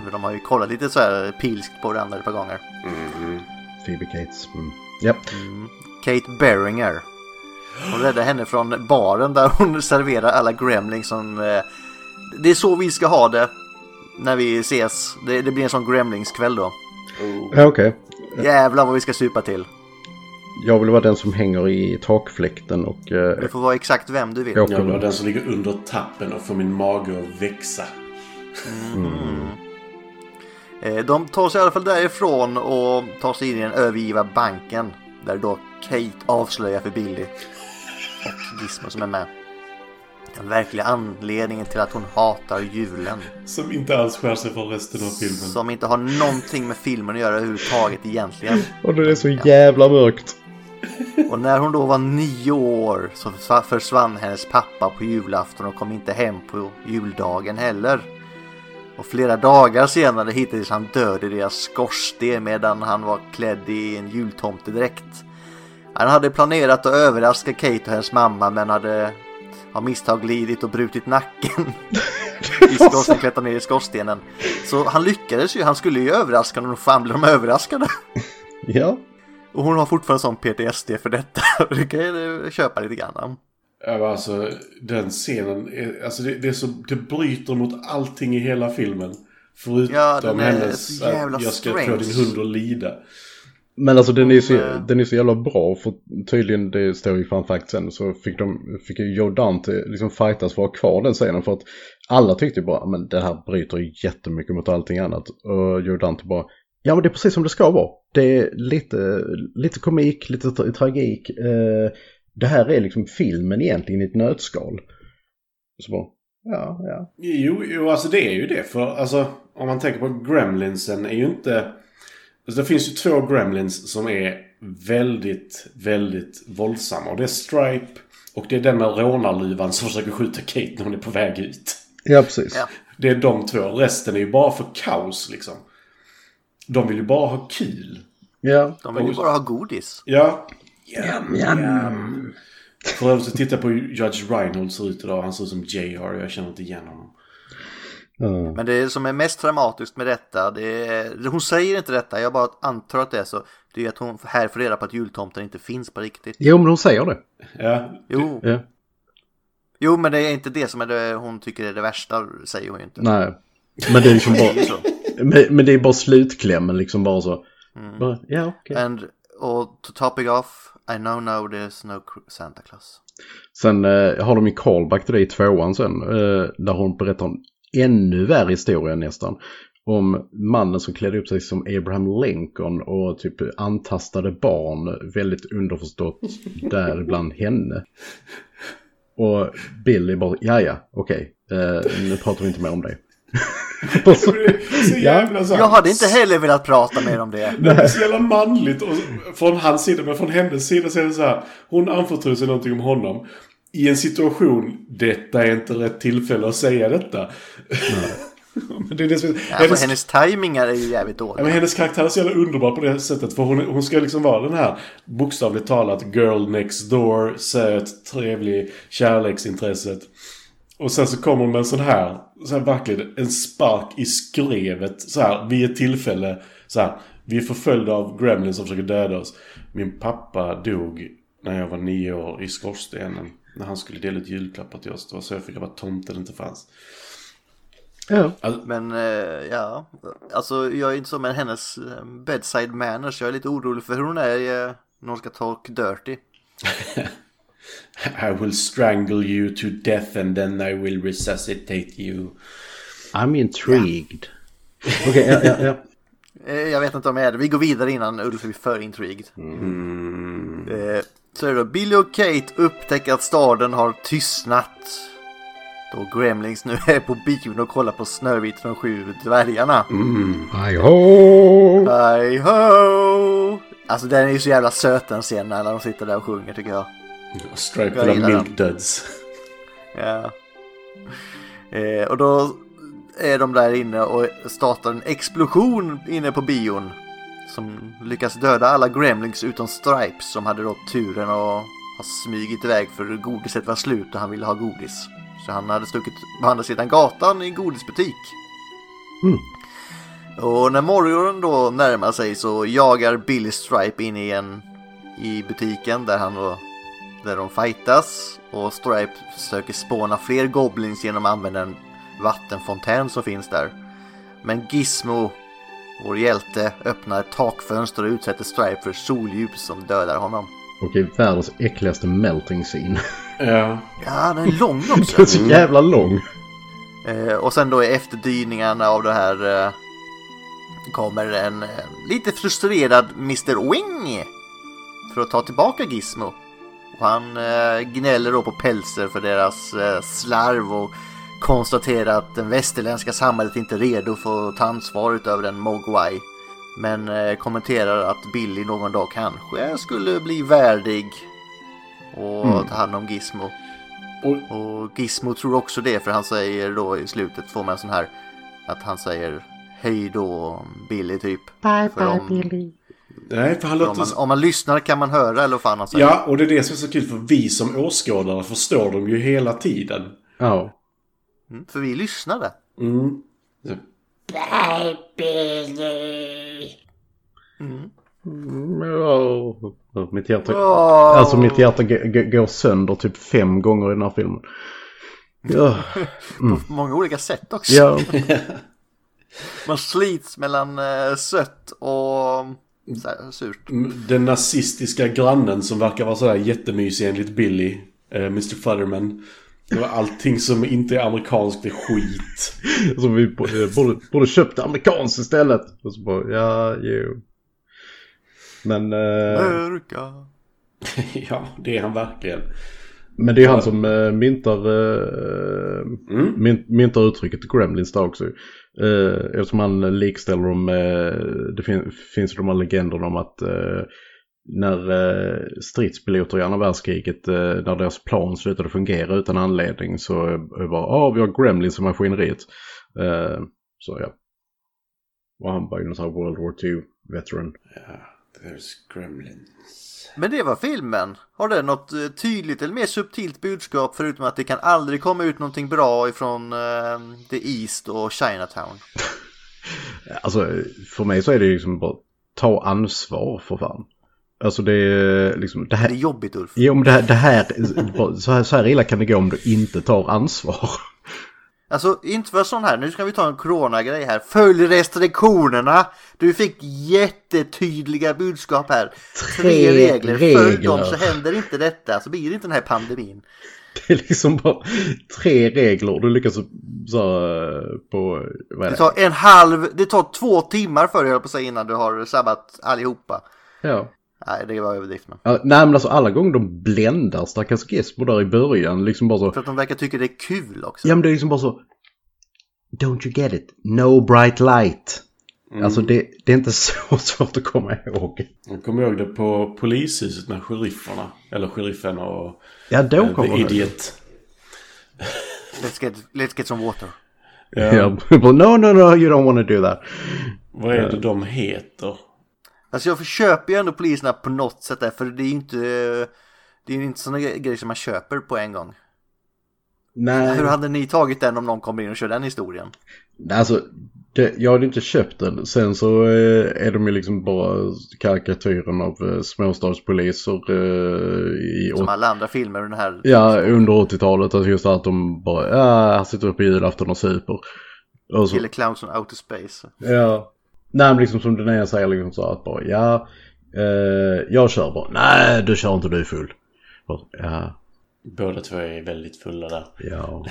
För De har ju kollat lite så här pilskt på varandra ett par gånger. Phoebe Cates. Mm. Ja. Kate Beringer. Hon räddar henne från baren där hon serverar alla gremlings som... Eh, det är så vi ska ha det när vi ses. Det, det blir en sån gremlingskväll då. Ja, okej. Jävlar vad vi ska supa till. Jag vill vara den som hänger i takfläkten och uh, Du får vara exakt vem du vill. Jag vill vara den som ligger under tappen och får min mage att växa. Eh, De tar sig i alla fall därifrån och tar sig in i den övergivna banken. Där då Kate avslöjar för Billy och Gizmo som är med. Den verkliga anledningen till att hon hatar julen. Som inte alls skär sig från resten av filmen. Som inte har någonting med filmen att göra överhuvudtaget egentligen. Och det är så jävla mörkt. Och när hon då var nio år så försva- försvann hennes pappa på julafton och kom inte hem på juldagen heller. Och flera dagar senare hittades han död i deras skorsten medan han var klädd i en jultomtedräkt. Han hade planerat att överraska Kate och hennes mamma men hade av misstag glidit och brutit nacken i skorstenen, klättrat ner i skorstenen. Så han lyckades ju, han skulle ju överraska dem och fan blev de överraskade. Ja. Och hon har fortfarande sån PTSD för detta. Det kan jag köpa lite grann. Ja, alltså den scenen, är, alltså det, det, är så, det bryter mot allting i hela filmen. Förutom Ja, den är hennes så jävla att jag ska strange. få din hund att lida. Men alltså den är, ju så, den är så jävla bra för tydligen, det står ju fun fact sen, så fick, de, fick ju Joe Dante liksom fightas för att ha kvar den scenen för att alla tyckte ju bara men det här bryter ju jättemycket mot allting annat. Och Joe Dante bara ja men det är precis som det ska vara. Det är lite, lite komik, lite tra- tragik. Eh, det här är liksom filmen egentligen i ett nötskal. Så bara, ja, ja. Jo, jo, alltså det är ju det. För alltså, om man tänker på Gremlinsen är ju inte... Alltså, det finns ju två Gremlins som är väldigt, väldigt våldsamma. Och det är Stripe och det är den med rånarluvan som försöker skjuta Kate när hon är på väg ut. Ja, precis. Ja. Det är de två. Resten är ju bara för kaos liksom. De vill ju bara ha kul. Ja. De vill ju bara ha godis. Ja. Jam, jam. För övrigt så tittar jag på hur Judge Reinhold ser ut idag. Han ser ut som JR. Jag känner inte igen honom. Ja. Men det som är mest dramatiskt med detta, det är, hon säger inte detta, jag bara antar att det är så. Det är att hon här får reda på att jultomten inte finns på riktigt. Jo, men hon säger det. Ja. Jo, Ja. jo men det är inte det som är det hon tycker är det värsta, säger hon ju inte. Nej. Men det är liksom ju bara, så. Men, men det är bara slutklämmen liksom bara så. Bara, ja, okej. And, och to topic off, I know now there's no Santa Claus. Sen eh, har de ju callback till det i tvåan sen. Eh, där hon berättar en ännu värre historia nästan. Om mannen som klädde upp sig som Abraham Lincoln och typ antastade barn väldigt underförstått däribland henne. Och Billy bara, ja ja, okej, eh, nu pratar vi inte mer om det. Så- jävla här- Jag hade inte heller velat prata mer om det. Det är så jävla manligt och från hans sida, men från hennes sida så är det så här. Hon anförtror sig någonting om honom. I en situation, detta är inte rätt tillfälle att säga detta. Men det är det som, Alltså hennes, hennes tajmingar är ju jävligt ja, men dåliga. hennes karaktär är så jävla underbar på det sättet. För hon, hon ska liksom vara den här bokstavligt talat girl next door, söt, trevlig, kärleksintresset. Och sen så kommer hon med en sån här, så här verkligen en spark i skrevet. Så här, vid ett tillfälle. Så här, vi är förföljda av gremlins som försöker döda oss. Min pappa dog när jag var nio år i skorstenen. När han skulle dela ut julklappar till oss. Det var så jag fick vara tomten inte fanns. Ja. Men eh, ja, alltså jag är inte så med hennes eh, bedside manners. Jag är lite orolig för hur hon är eh, när hon ska talk dirty. I will strangle you to death and then I will resuscitate you. I'm intrigued. Okej, ja, ja, ja. Eh, Jag vet inte om jag är det. Vi går vidare innan Ulf blir för intrigued. Eh, Så är det då. Billy och Kate upptäcker att staden har tystnat. Då Gremlings nu är på bion och kollar på Snövit och de sju dvärgarna. Hi ho! Hi ho! Alltså den är ju så jävla söt den scenen när de sitter där och sjunger tycker jag. Stripe milk duds. Ja. Eh, och då är de där inne och startar en explosion inne på bion. Som lyckas döda alla gremlings utom Stripes som hade då turen att ha smugit iväg för godiset var slut och han ville ha godis. Så han hade stuckit på andra sidan gatan i en godisbutik. Mm. Och när morgonen då närmar sig så jagar Billy Stripe in i en i butiken där han då där de fightas och Stripe försöker spåna fler goblins genom att använda en vattenfontän som finns där. Men Gizmo, vår hjälte, öppnar ett takfönster och utsätter Stripe för solljus som dödar honom. Okej, världens äckligaste melting scene. Ja. Ja, den är lång Den är också. så jävla lång. Eh, och sen då i efterdyningarna av det här eh, kommer en eh, lite frustrerad Mr. Wing för att ta tillbaka Gizmo. Och han eh, gnäller då på Pelser för deras eh, slarv och konstaterar att det västerländska samhället inte är redo för att ta ansvar utöver en Mogwai. Men eh, kommenterar att Billy någon dag kanske skulle bli värdig och Mm. ta hand om Gizmo. Och, Och Gizmo tror också det för han säger då i slutet får man en sån här att han säger hej då Billy typ. Bye För bye om- Billy. Nej, för han För om, låter... man, om man lyssnar kan man höra eller vad fan han säger. Ja, och det är det som är så kul för vi som åskådare förstår dem ju hela tiden. Ja. Mm, för vi lyssnade. Mm. Så, Bye Billy. Mm, ja. Mitt hjärta... Åh. Alltså mitt hjärta går sönder typ fem gånger i den här filmen. Ja. På många olika sätt också. Ja. Man slits mellan eh, sött och så här, surt. Den nazistiska grannen som verkar vara sådär jättemysig enligt Billy, eh, Mr. Futterman. Det var allting som inte är amerikanskt är skit. Så vi eh, borde, borde köpt amerikanskt istället. Och så bara, ja, jo. Men, eh, Mörka. ja, det är han verkligen. men det är han som eh, myntar, eh, Mm. mynt, myntar uttrycket Gremlins där också. Eh, eftersom han likställer dem med, det fin, finns ju de här legenderna om att eh, när eh, stridspiloter i andra världskriget, eh, när deras plan slutade fungera utan anledning så eh, bara, ja ah, vi har Gremlins i maskineriet. Eh, så ja. Och han var ju någon sån här World War II veteran. There's gremlins. Men det var filmen. Har den något eh, tydligt eller mer subtilt budskap förutom att det kan aldrig komma ut någonting bra ifrån eh, The East och Chinatown? Alltså för mig så är det liksom bara ta ansvar för fan. Alltså det är liksom det Det är här. jobbigt Ulf. Jo men det här, det här, så här, så här illa kan det gå om du inte tar ansvar. Alltså inte för sån här, nu ska vi ta en coronagrej här. Följ restriktionerna! Du fick jättetydliga budskap här. Tre, Tre regler. Följ regler. dem så händer inte detta, så blir det inte den här pandemin. Det är liksom bara tre regler du lyckas så här, på, vad är Det det? tar en halv, det tar två timmar för dig på säga innan du har sabbat allihopa. Ja. Nej, det var överdrift men. Ja, Nej men alltså alla gånger de bländar stackars Gizmo där i början liksom bara så. För att de verkar tycka det är kul också. Ja men det är liksom bara så. Don't you get it? No bright light. Alltså det, det är inte så svårt att komma ihåg. Jag kommer ihåg det på polishuset med sherifferna. Eller sheriffen och Ja då eh, kommer det. Idiot. Let's get, let's get some water. Ja. no, no, no, you don't want to do that. Vad är det de heter? Alltså jag köper ju ändå poliserna på något sätt där, för det är ju inte... Det är inte sådana grejer som man köper på en gång. Nej, Hur hade ni tagit den om någon kommer in och kör den historien? alltså det, jag hade inte köpt den. Sen så eh, är de ju liksom bara karikatyren av eh, småstadspoliser eh, i Som alla andra filmer den här... Ja, under 80-talet. Alltså just att de bara, här sitter vi på julafton och super. Och så, Killer Clowns on Outer Space. ja. Nej, men liksom som den ena säger liksom så att bara, ja, eh, jag kör bara. Nej, du kör inte, du är full. Och, ja, Båda två är väldigt fulla där. ja.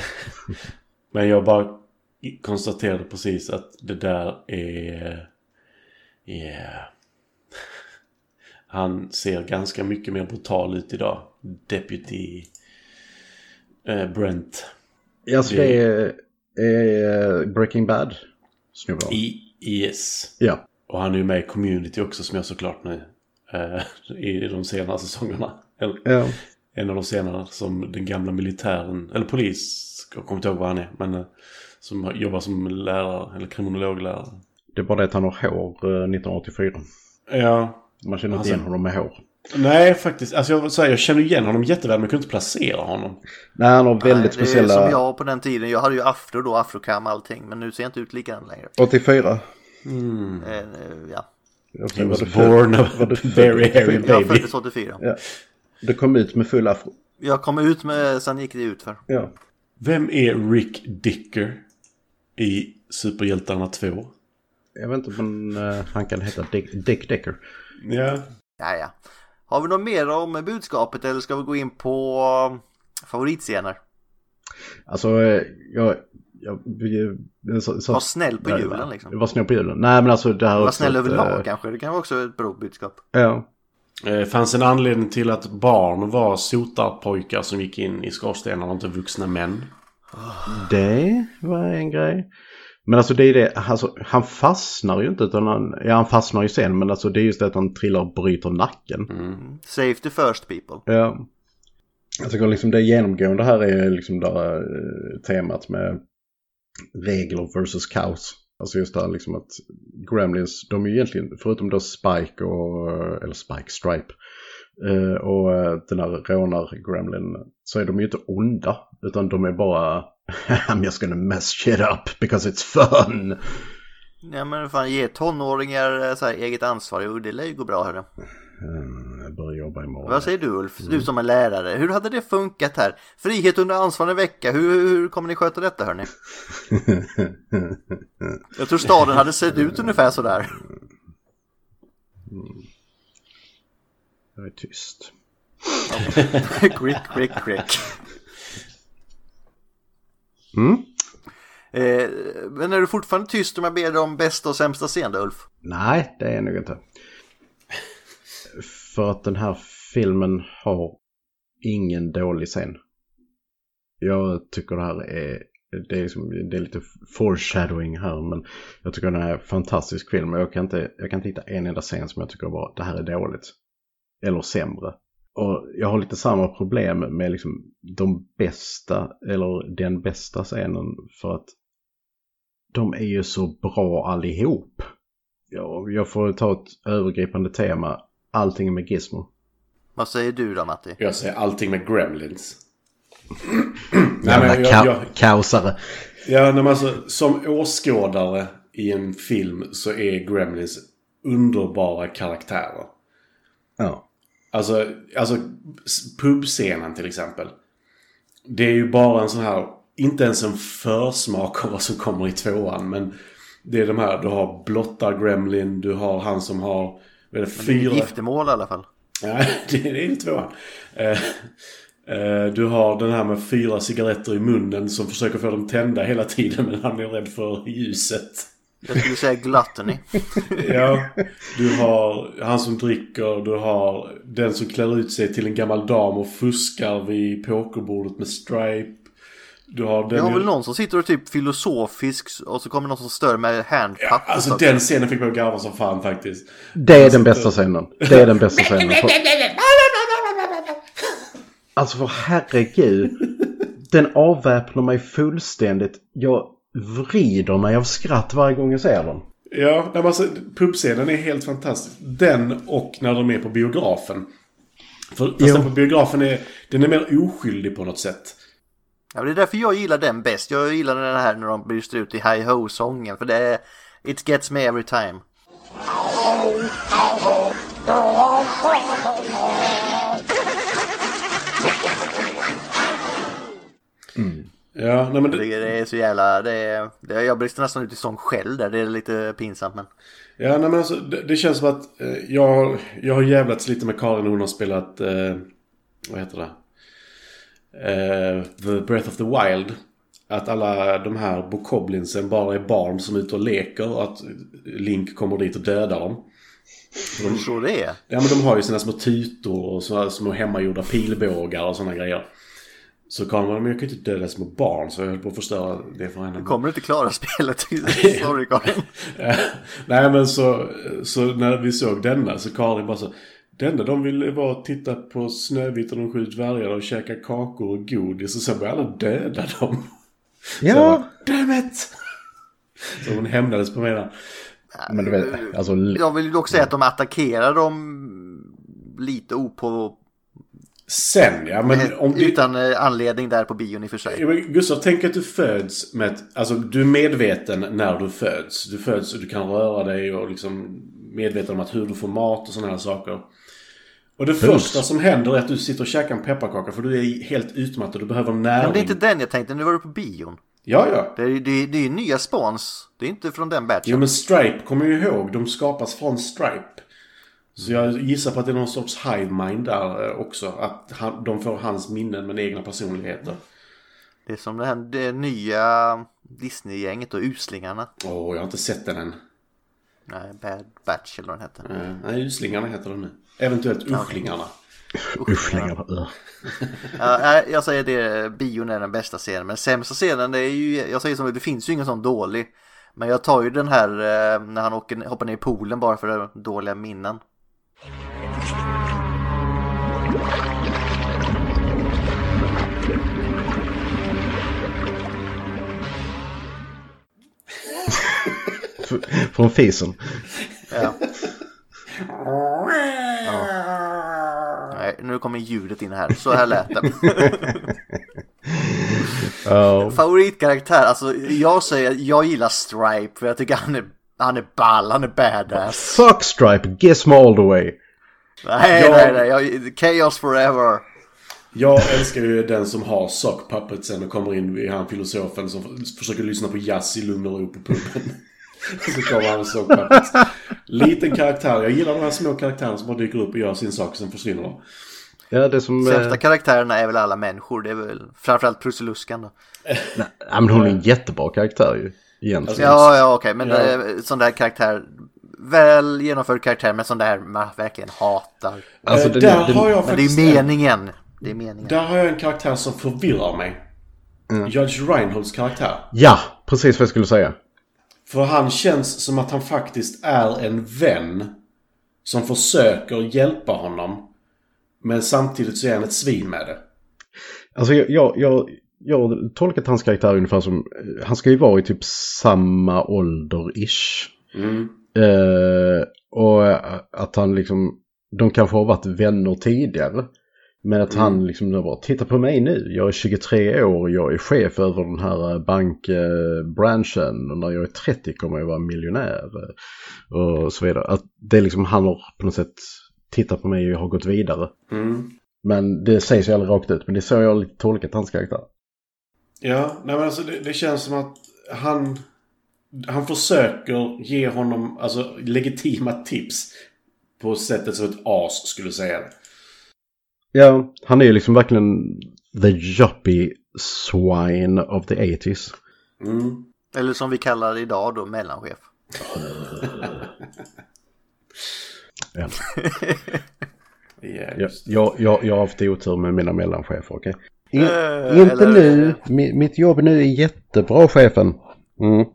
Men jag bara konstaterade precis att det där är... Yeah. Han ser ganska mycket mer brutal ut idag. Deputy eh, Brent. Alltså det är, är Breaking Bad snubben. I, yes. Ja. Och han är ju med i Community också som jag såklart nu. Eh, I de senare säsongerna. Eller, Ja. en av de senare som den gamla militären, eller polis, jag kommer inte ihåg vad han är. Men eh, som jobbar som lärare, eller kriminologlärare. Det är bara det att han har hår eh, 1984. Ja, Man känner inte Alltså- igen honom med hår. Nej, faktiskt. Alltså jag, vill säga, jag känner igen honom jätteväl men jag kunde inte placera honom. Nej, han har väldigt Nej, det är som jag på den tiden. Jag hade ju afro då, afrokam allting. Men nu ser jag inte ut likadant längre. 84. Mm. Eh, eh, ja. Jag was born a du född very 84? hairy Jag baby. föddes 84. Ja. Du kom ut med full afro. Jag kom ut med, sen gick det ut för. Ja. Vem är Rick Dicker i Superhjältarna 2? Jag vet inte men eh, han kan heta Dick, Dick Decker. Ja. Ja, ja. Har vi något mer om budskapet eller ska vi gå in på eh, favoritscener? Alltså eh, jag... jag, jag, så, så, Var snäll på julen liksom. Var snäll på julen. Nej men alltså det här Var också snäll överlag eh, kanske. Det kan vara också ett bra budskap. Ja. Eh, fanns en anledning till att barn var sotarpojkar som gick in i skorstenarna och inte vuxna män. Det var en grej. Men alltså det är det, alltså, han fastnar ju inte utan han, ja han fastnar ju sen men alltså det är just det att han trillar och bryter nacken. Safety first people. Ja. Jag tycker liksom det genomgående här är liksom det här, eh, temat med regler versus kaos. Alltså just det här liksom att Gremlins, de är ju egentligen, förutom då Spike och, eh, eller Spike Stripe, eh, och den här rånar-gremlin, så är de ju inte onda. Utan de är bara I'm just gonna mess shit up because it's fun. Ja men fan ge tonåringar eh, så här, eget ansvar. Jo det lär ju gå bra hörru. Mm, jag börjar jobba imorgon. Vad säger du Ulf? Du som är lärare. Hur hade det funkat här? Frihet under ansvar en vecka. Hur, hur kommer ni sköta detta hörni? Jag tror staden hade sett ut ungefär sådär. Jag är tyst. Crick, crick, crick. Mm? Eh, men är du fortfarande tyst om jag ber dig om bästa och sämsta scen då Ulf? Nej, det är jag nog inte. För att den här filmen har ingen dålig scen. Jag tycker det här är, det är, som, det är lite foreshadowing här men jag tycker den är en fantastisk film och jag kan inte, jag kan inte hitta en enda scen som jag tycker bara det här är dåligt. Eller sämre. Och jag har lite samma problem med liksom de bästa, eller den bästa scenen för att de är ju så bra allihop. Ja, jag får ta ett övergripande tema. Allting med Gizmo. Vad säger du då Matti? Jag säger allting med Gremlins. Jävla men jag- ka- jag- kaosare. Ja, nej, men alltså, som åskådare i en film så är Gremlins underbara karaktärer. Ja. Alltså, alltså pubscenen till exempel. Det är ju bara en sån här, inte ens en försmak av vad som kommer i tvåan. Men det är de här, du har blotta Gremlin, du har han som har, vad är det, Det är fyra... giftermål i alla fall. Nej, det är inte tvåan. Eh, eh, du har den här med fyra cigaretter i munnen som försöker få dem tända hela tiden men han är rädd för ljuset. Jag skulle säga gluttony. Ja, du har han som dricker, du har den som klär ut sig till en gammal dam och fuskar vid pokerbordet med Stripe. Du har den... Jag har väl någon som sitter och typ filosofisk och så kommer någon som stör med handpuppet Alltså också. den scenen fick mig att garva som fan faktiskt. Det är den bästa scenen. Det är den bästa scenen. För... Alltså för herregud. Den avväpnar mig fullständigt. Jag, vrider mig av skratt varje gång jag ser den. Ja, alltså, pubscenen är helt fantastisk. Den och när de är på biografen. För fast Jo. den på biografen är, den är mer oskyldig på något sätt. Ja, det är därför jag gillar den bäst. Jag gillar den här när de bryter ut i Hi Ho-sången. För det är... It gets me every time. Ja, nej men Det, det, är så jävla... Det är, det, jag brister nästan ut i sång själv där. Det är lite pinsamt men... ja, nej, men alltså, det, det känns som att eh, jag, jag har jävlats lite med Karin hon har spelat... Eh, vad heter det? Eh, The Breath of the Wild. Att alla de här bokoblinsen bara är barn som är ute och leker och att Link kommer dit och dödar dem. Så det är. Ja men de har ju sina små tutor och så små hemmagjorda pilbågar och sådana grejer. Så bara, men jag kan ju inte döda små barn så jag höll på att förstöra det för henne. Kommer du inte klara spelet? Sorry Karin. Nej men så, så när vi såg denna så Karin bara så Det enda de ville var att titta på Snövit och de sju dvärgarna och käka kakor och godis och sen började alla döda dem. Så Ja, bara, Damn it! Så hon hämnades på mig där. men du vet, alltså... Jag vill dock säga att de attackerar dem lite opå... Sen ja, men om det... Utan eh, anledning där på bion i och för sig. Men Gustav, tänk att du föds med ett, Alltså du är medveten när du föds. Du föds och du kan röra dig och liksom medveten om att hur du får mat och sådana här saker. Och det första som händer är att du sitter och käkar en pepparkaka för du är helt utmattad. Du behöver näring. Men det är inte den jag tänkte, nu var du på bion. Ja, ja. Det är ju det, är- det är nya spons. Det är inte från den batchen. Jo, men Stripe kommer ju ihåg. De skapas från Stripe. Så jag gissar på att det är någon sorts hive mind där eh, också. Att han, de får hans minnen men egna personligheter. Det är som det här det nya Disney-gänget och Uslingarna. Åh, jag har inte sett den än. Nej, Bad Batch eller vad den. Eh, Nej, Uslingarna heter de nu. Eventuellt Uschlingarna. Uschlingarna. Ja, nej, jag säger det, bion är den bästa scenen. Men sämsta scenen, det är ju, jag säger som det finns ju ingen sån dålig. Men jag tar ju den här eh, när han åker, hoppar ner i poolen bara för dåliga minnen. Från fisen. Ja. Ja. Nej, nu kommer ljudet in här. Så här lät det. Ja. Favoritkaraktär, alltså jag säger jag gillar Stripe för jag tycker han är, han är ball, han är badass. Fuck Stripe, Gizmo all the way. Nej, Jag- nej, nej, jag, Chaos forever. Jag älskar ju den som har sock puppetsen och kommer in i han filosofen som försöker lyssna på jazz i lugn och ro på puben. Så kommer han med sock puppets. Liten karaktär. Jag gillar de här små karaktärerna som bara dyker upp och gör sin sak och sen försvinner de. Ja, det som... Sämsta Eh, karaktärerna är väl alla människor, det är väl framförallt Prussiluskan då. ja, men hon är en jättebra karaktär ju. Egentligen. Ja, ja, okej, men Ja. eh, sån där karaktär, väl genomförd karaktär, men sån där man verkligen hatar. Alltså, Eh, den, där den, har jag Men det är en- meningen. Det är meningen. Där har jag en karaktär som förvirrar mig. Judge Reinholds karaktär. Ja, precis vad jag skulle säga. För han känns som att han faktiskt är en vän. Som försöker hjälpa honom. Men samtidigt så är han ett svin med det. Alltså jag, jag, jag, jag har tolkat hans karaktär ungefär som, eh, han ska ju vara i typ samma ålder-ish. Mm. Eh, och eh, att han liksom, de kanske har varit vänner tidigare. Men att han liksom nu bara, titta på mig nu, jag är 23 år och jag är chef över den här eh, bankbranschen och när jag är 30 kommer jag vara miljonär. Och så vidare. Att det är liksom, han har på något sätt tittat på mig och jag har gått vidare. Mm. Men det sägs ju aldrig rakt ut, men det är så jag har lite tolkat hans karaktär. Ja, nej men alltså det, det känns som att han... Han försöker ge honom alltså, legitima tips. På sättet som ett as skulle säga det. Ja, han är ju liksom verkligen the yuppie swine of the 80s. Mm. Eller som vi kallar det idag då, mellanchef. Ja. Ja, Jag, just. jag, jag, jag har haft otur med mina mellanchefer, okej? Eh, inte eller- nu. Mi, mitt jobb nu är jättebra, chefen. Mm.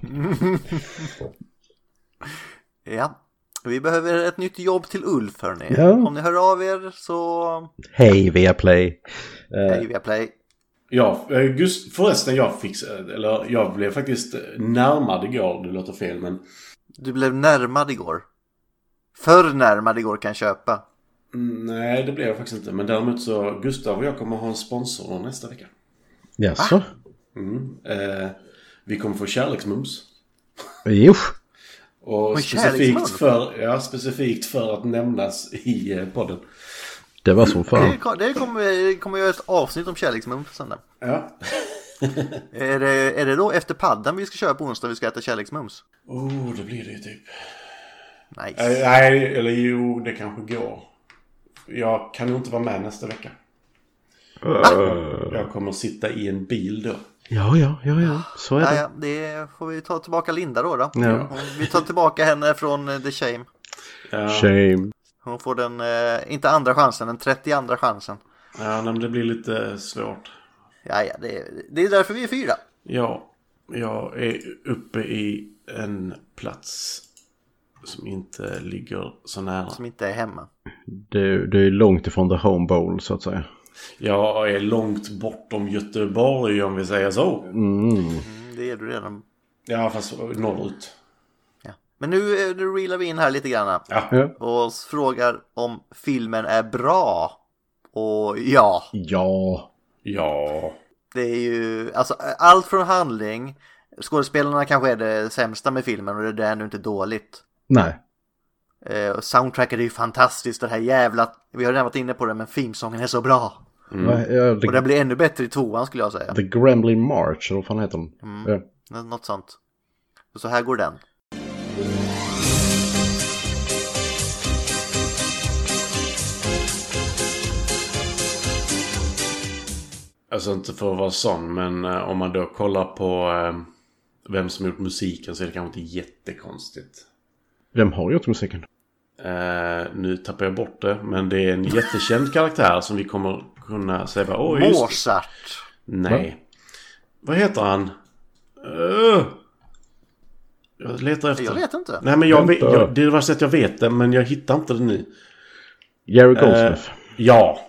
Ja. Vi behöver ett nytt jobb till Ulf hörni. Ja. Om ni hör av er så Hej Viaplay. Eh, hej via play. Ja, eh, Gust, förresten jag fick, eller jag blev faktiskt närmad igår, det låter fel men Du blev närmad igår. För närmad igår kan köpa. Mm, Nej, det blev jag faktiskt inte. Men däremot så, Gustav och jag kommer ha en sponsor nästa vecka. Jaså? Mm. Eh, vi kommer få kärleksmums. Jo. Och specifikt för, ja, specifikt för att nämnas i eh, podden. Det var som fan. Det, kom- det kommer, det kommer göra ett avsnitt om kärleksmums sen. där. Ja. Är det, är det då efter paddan vi ska köra på onsdag vi ska äta kärleksmums? Oh, det blir det ju typ. Nice. Eh, nej, eller jo, det kanske går. Jag kan inte vara med nästa vecka. Jag kommer sitta i en bil då. Ja, ja, ja, ja. Så är det. ja, det får vi ta tillbaka Linda då. då. Ja. Vi tar tillbaka henne från eh, The Shame. Ja, Shame. Hon får den, eh, inte andra chansen, den 32 chansen. ja men det blir lite svårt. Ja, ja, det, det är därför vi är fyra. Ja, jag är uppe i en plats som inte ligger så nära. Som inte är hemma. Du, du är långt ifrån the home bowl så att säga. Jag är långt bortom Göteborg om vi säger så. Mm. Mm, det är du redan. Ja, fast norrut. Ja. Men nu, eh, nu reelar vi in här lite grann. Ja. Och frågar om filmen är bra. Och ja, Ja. Ja. det är ju alltså allt från handling. Skådespelarna kanske är det sämsta med filmen och det är ändå inte dåligt. Nej. Eh, soundtracket är ju fantastiskt. Det här jävla, vi har redan varit inne på det men filmsången är så bra. Va- Ja, Och den blir ännu bättre i tvåan skulle jag säga. the Gremlin March, eller vad fan heter den? Ja. Nå- Något sånt. Och så här går den. Alltså inte för att vara sån, men eh, om man då kollar på eh, vem som gjort musiken så är det kanske inte jättekonstigt. Vem har gjort musiken? Eh, nu tappar jag bort det, men det är en jättekänd karaktär som vi kommer kunna säga bara, Åh, just det." Mozart. Nej. Vad heter han? Öh! jag letar efter. Jag vet inte. Nej men jag vet, jag, det är värst att jag vet det men jag hittar inte det nu. Jerry Goldsmith. Ja.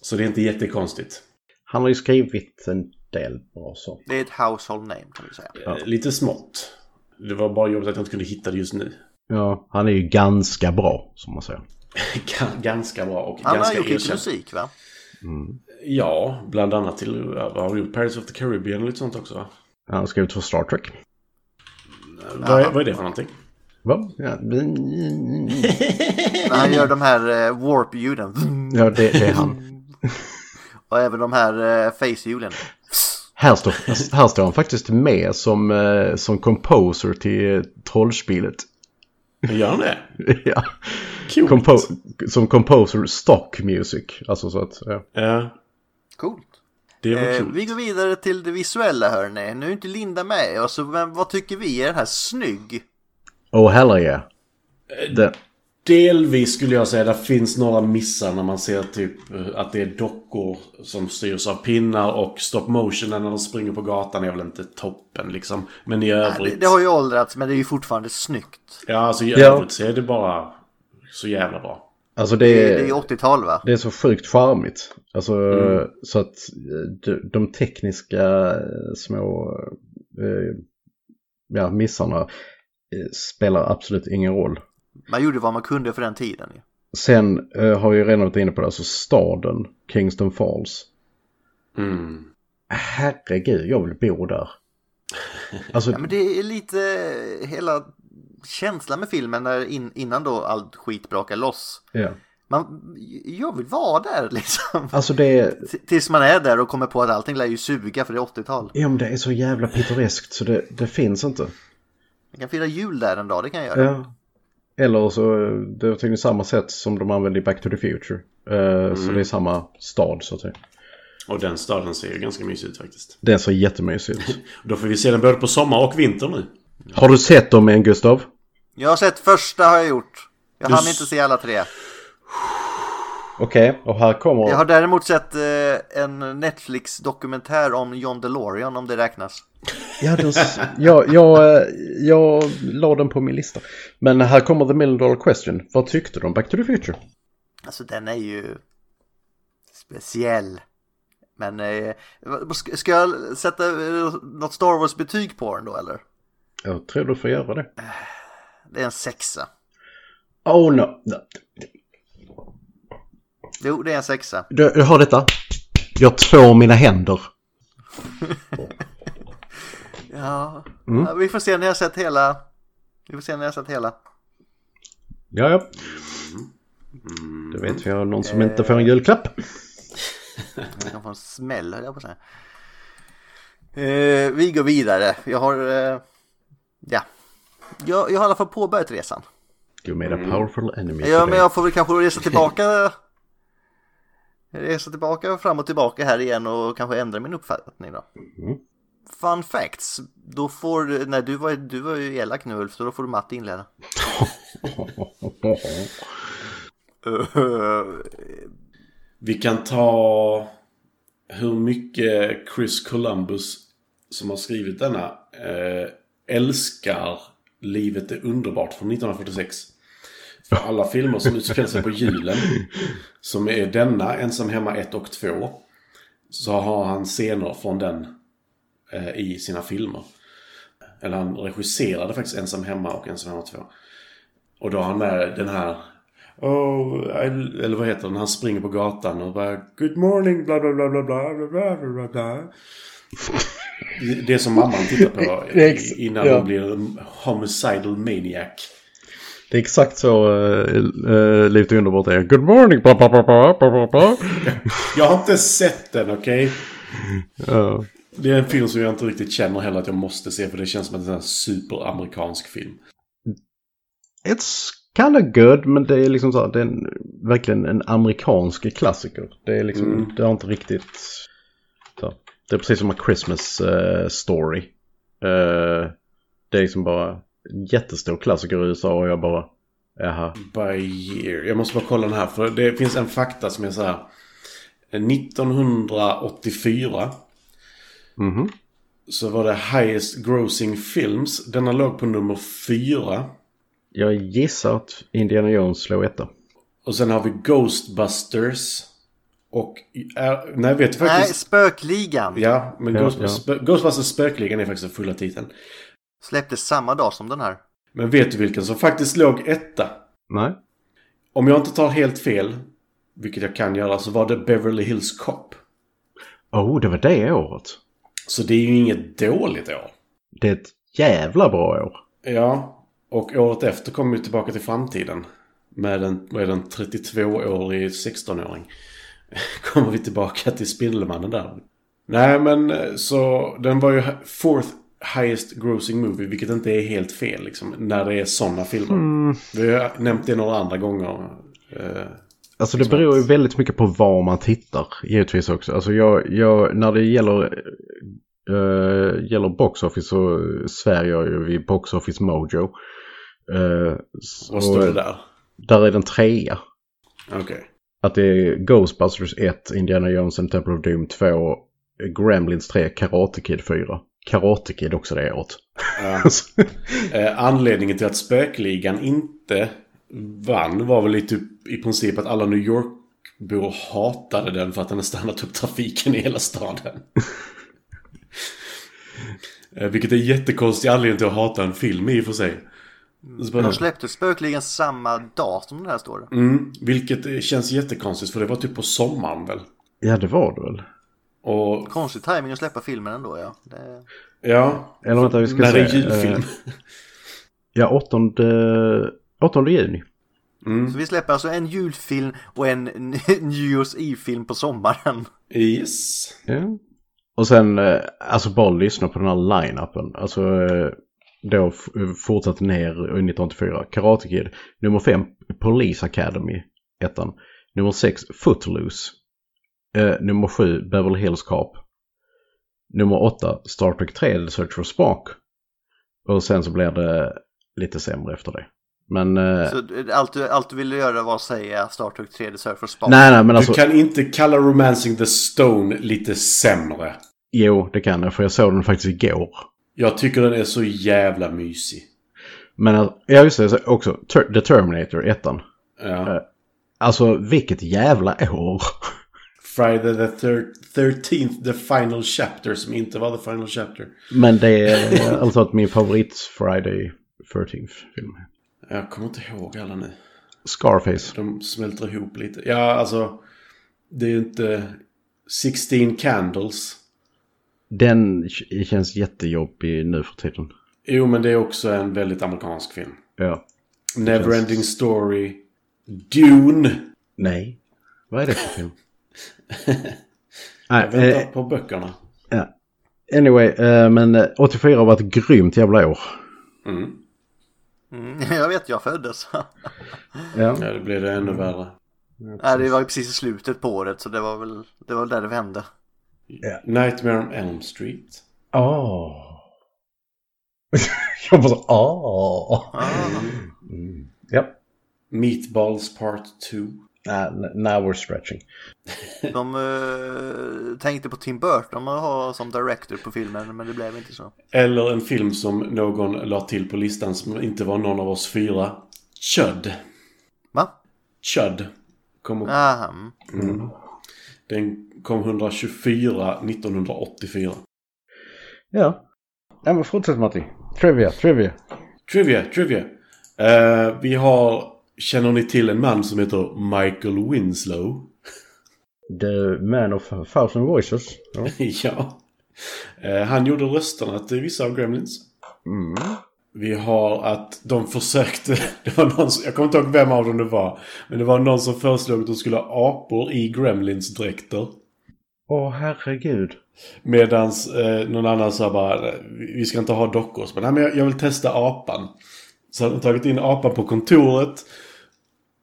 Så det är inte jättekonstigt. Han har ju skrivit en del bra så. Det är ett household name kan vi säga. Eh, Lite smått. Det var bara jobbigt att jag inte kunde hitta det just nu. Ja, han är ju ganska bra som man säger. Ga- ganska bra och Han har ganska gjort lite musik va? Ja, bland annat till, har han gjort? Pirates of the Caribbean och lite sånt också va? Han har skrivit för Star Trek. Vad är, vad är det för någonting? Va? Ja, När han gör de här eh, warp-ljuden. ja det, det är han. Och även de här eh, face-ljuden. Här står, här står han faktiskt med som, eh, som composer till eh, trollspelet. Gör han det? ja. Coolt. Compo- som composer stock music. Alltså så att, ja. Ja, Coolt. det var Eh, coolt. vi går vidare till det visuella hörni. Nu är inte Linda med oss, men vad tycker vi? Är den här snygg? Oh hell yeah. Det, Delvis skulle jag säga, det finns några missar när man ser typ eh, att det är dockor som styrs av pinnar och stop motion när de springer på gatan är väl inte toppen liksom. Men i Det, övrigt... det har ju åldrats, men det är ju fortfarande snyggt. Ja, alltså i Ja. övrigt så är det bara så jävla bra. alltså det, Det, är- det är 80-tal va? Det är så sjukt charmigt. Alltså så att eh, de, tekniska eh, små ja, missarna spelar absolut ingen roll. Man gjorde vad man kunde för den tiden. Sen eh, har jag redan varit inne på det, alltså staden Kingston Falls. Mm. Herregud, jag vill bo där. Alltså, Ja, men det är lite hela känslan med filmen när in, innan då allt skit brakar loss. ja. Man, jag vill vara där liksom. alltså det, Tills man är där och kommer på att allting lär ju suga för det är 80-tal. ja, men det är så jävla pittoreskt så det, det finns inte. Jag kan fira jul där en dag, det kan jag göra. Ja. Eller så, det är tydligen samma sätt som de använder i Back to the Future. Eh, Så det är samma stad så att säga. Och den staden ser ju ganska mysig ut faktiskt. Den ser jättemysig ut. Då får vi se den både på sommar och vinter nu. Har du sett dem än Gustav? Jag har sett första har jag gjort. Jag Du hann inte se alla tre. Okej, och här kommer... Jag har däremot sett eh, en Netflix-dokumentär om John DeLorean om det räknas. Ja, s- jag, jag, jag la den på min lista. Men här kommer the million dollar question. Vad tyckte du om Back to the Future? Alltså den är ju speciell. Men eh, ska- jag sätta något Star Wars-betyg på den då eller? Jag tror du får göra det. Det är en sexa. Oh no. no. Jo, det är en sexa. Du, jag har detta. Jag tvår mina händer. Ja, Mm. ja vi får se när jag sett hela. Vi får se när jag sett hela. Ja, ja. Du vet, vi har någon som inte får en julklapp. Jag kan få en smäll höll jag på att säga. Eh, vi går vidare. Jag har... Eh, ja. Jag, jag har i alla fall påbörjat resan. You made a powerful enemy Ja, today. men jag får väl kanske resa tillbaka. Resa tillbaka fram och tillbaka här igen och kanske ändra min uppfattning då. Mm. Fun facts. Då får du, nej du var, du var ju elak nu Ulf, så då får du matte inleda. Vi kan ta hur mycket Chris Columbus som har skrivit denna eh, älskar Livet är underbart från 1946. För alla filmer som utspelar sig på julen, som är denna, Ensam hemma 1 och 2, så har han scener från den i sina filmer. Eller han regisserade faktiskt Ensam hemma och Ensam hemma 2. Och då har han med den här Oh, I, eller vad heter den? Han springer på gatan och bara Good morning, bla bla bla bla bla bla bla bla. Det som mamman tittar på innan ja. hon blir en homicidal maniac. Det är exakt så uh, Livet är underbart är. Good morning! Bla, bla, bla, bla, bla, bla. Jag har inte sett den, okej? Ja. Det är en film som jag inte riktigt känner heller att jag måste se för det känns som en sån här superamerikansk film. It's kind of good, men det är liksom så här, det är en, verkligen en amerikansk klassiker. Det är liksom, Mm. det har inte riktigt... Så. Det är precis som en Christmas eh, story. Eh, det är liksom bara en jättestor klassiker i USA och jag bara, jaha. By year. Jag måste bara kolla den här för det finns en fakta som är så här. 1984 Mhm. så var det highest grossing films. Denna låg på nummer fyra. Jag gissar att Indiana Jones slår etta. Och sen har vi Ghostbusters. Och... Är, nej, vet du Nej, faktiskt... Spökligan Ja, men Ja, Ghostbusters, Spö- Ghostbusters Spökligan är faktiskt den fulla titeln. släpptes samma dag som den här. Men vet du vilken som faktiskt låg etta? Nej? Om jag inte tar helt fel, vilket jag kan göra, så var det Beverly Hills Cop. Oh, det var det året. Så det är ju inget dåligt år. Det är ett jävla bra år. Ja, och året efter kommer vi tillbaka till framtiden. Med en, det, en 32-årig 16-åring. kommer vi tillbaka till Spindelmannen där. Nej men eh, så den var ju fourth highest grossing movie, vilket inte är helt fel liksom. När det är sådana filmer. Vi har nämnt det några andra gånger. Eh, Alltså det beror ju väldigt mycket på var man tittar, givetvis också. Alltså jag, jag när det gäller, uh, gäller box office så svär jag ju vid box office mojo. Uh, vad står det där? Där är den trea. Okej. Att det är Ghostbusters 1, Indiana Jones and Temple of Doom 2, Gremlins 3, Karate Kid 4. Karate Kid också det året. Ja. Eh, anledningen till att Spökligan inte vann var väl i, typ, i princip att alla New York-bor hatade den för att den har stannat upp trafiken i hela staden. eh, vilket är jättekonstig anledning till att hata en film i och för sig. Bara- De släppte Spökligan samma dag som den här står det. Mm, vilket eh, känns jättekonstigt för det var typ på sommaren väl. ja, det var det väl. Och Konstig timing att släppa filmen ändå ja. Det... ja, Eller vänta, vi ska när det är se. julfilm. Eh, Ja, 8, 8 juni. Mm. Så vi släpper alltså en julfilm och en New Year's Eve-film på sommaren. Yes. Ja. Och sen, eh, alltså bara lyssna på den här line-upen. Alltså, eh, då f- fortsatte ner 1984. Karate Kid. Nummer 5, Police Academy, ettan. Nummer 6, Footloose. Eh, nummer 7, Beverly Hills Cop. Nummer 8, Star Trek 3, The Search for Spock. Och sen så blir det lite sämre efter det. Men, eh, Så allt du, allt du ville göra var att säga Star Trek 3 The Surfer Spark. nej nej men alltså. du kan inte kalla Romancing the Stone lite sämre. Jo, det kan jag för jag såg den faktiskt igår. Jag tycker den är så jävla mysig. Men eh, ja, just det, så också Ter- The Terminator, ettan. Ja. Alltså vilket jävla år. Friday the thir- 13th The Final Chapter som inte var The Final Chapter. Men det är alltså att min favorit Friday 13th-film. Jag kommer inte ihåg alla nu. Scarface. De smälter ihop lite. Ja, alltså. Det är ju inte 16 Candles. Den känns jättejobbig nu för tiden. Jo, men det är också en väldigt amerikansk film. Ja. Neverending Story. Dune. Nej. Vad är det för film? Jag Nej, väntar eh, på böckerna. ja. Anyway, eh, men eh, 84 var ett grymt jävla år. Mm. Mm, jag vet, jag föddes. Ja. Ja, det blir det ännu värre. Nej, det var ju precis i slutet på året så det var väl det var där det vände. Nightmare on Elm Street. Åh. Jag bara så, åh. Ah. Mm. Ja. Meatballs Part 2. Uh, now we're stretching. De eh, tänkte på Tim Burton att ha som director på filmen men det blev inte så. Eller en film som någon la till på listan som inte var någon av oss fyra. Chud. Va? Chud. Kom upp. Mm. Den kom 124 1984. Ja. Ja men fortsätt Matti. Trivia, trivia. Trivia, trivia. Eh, vi har... Känner ni till en man som heter Michael Winslow? The man of thousand voices. Ja. ja. Eh, han gjorde rösterna till vissa av Gremlins. Mm. Vi har att de försökte, det var någon, som- jag kommer inte ihåg vem av dem det var. Men det var någon som föreslog att de skulle ha apor i Gremlins-dräkter. Åh herregud. Medans eh, någon annan sa bara, vi ska inte ha dockor. Bara, Nej, men jag, jag vill testa apan. Så hade de tagit in apan på kontoret.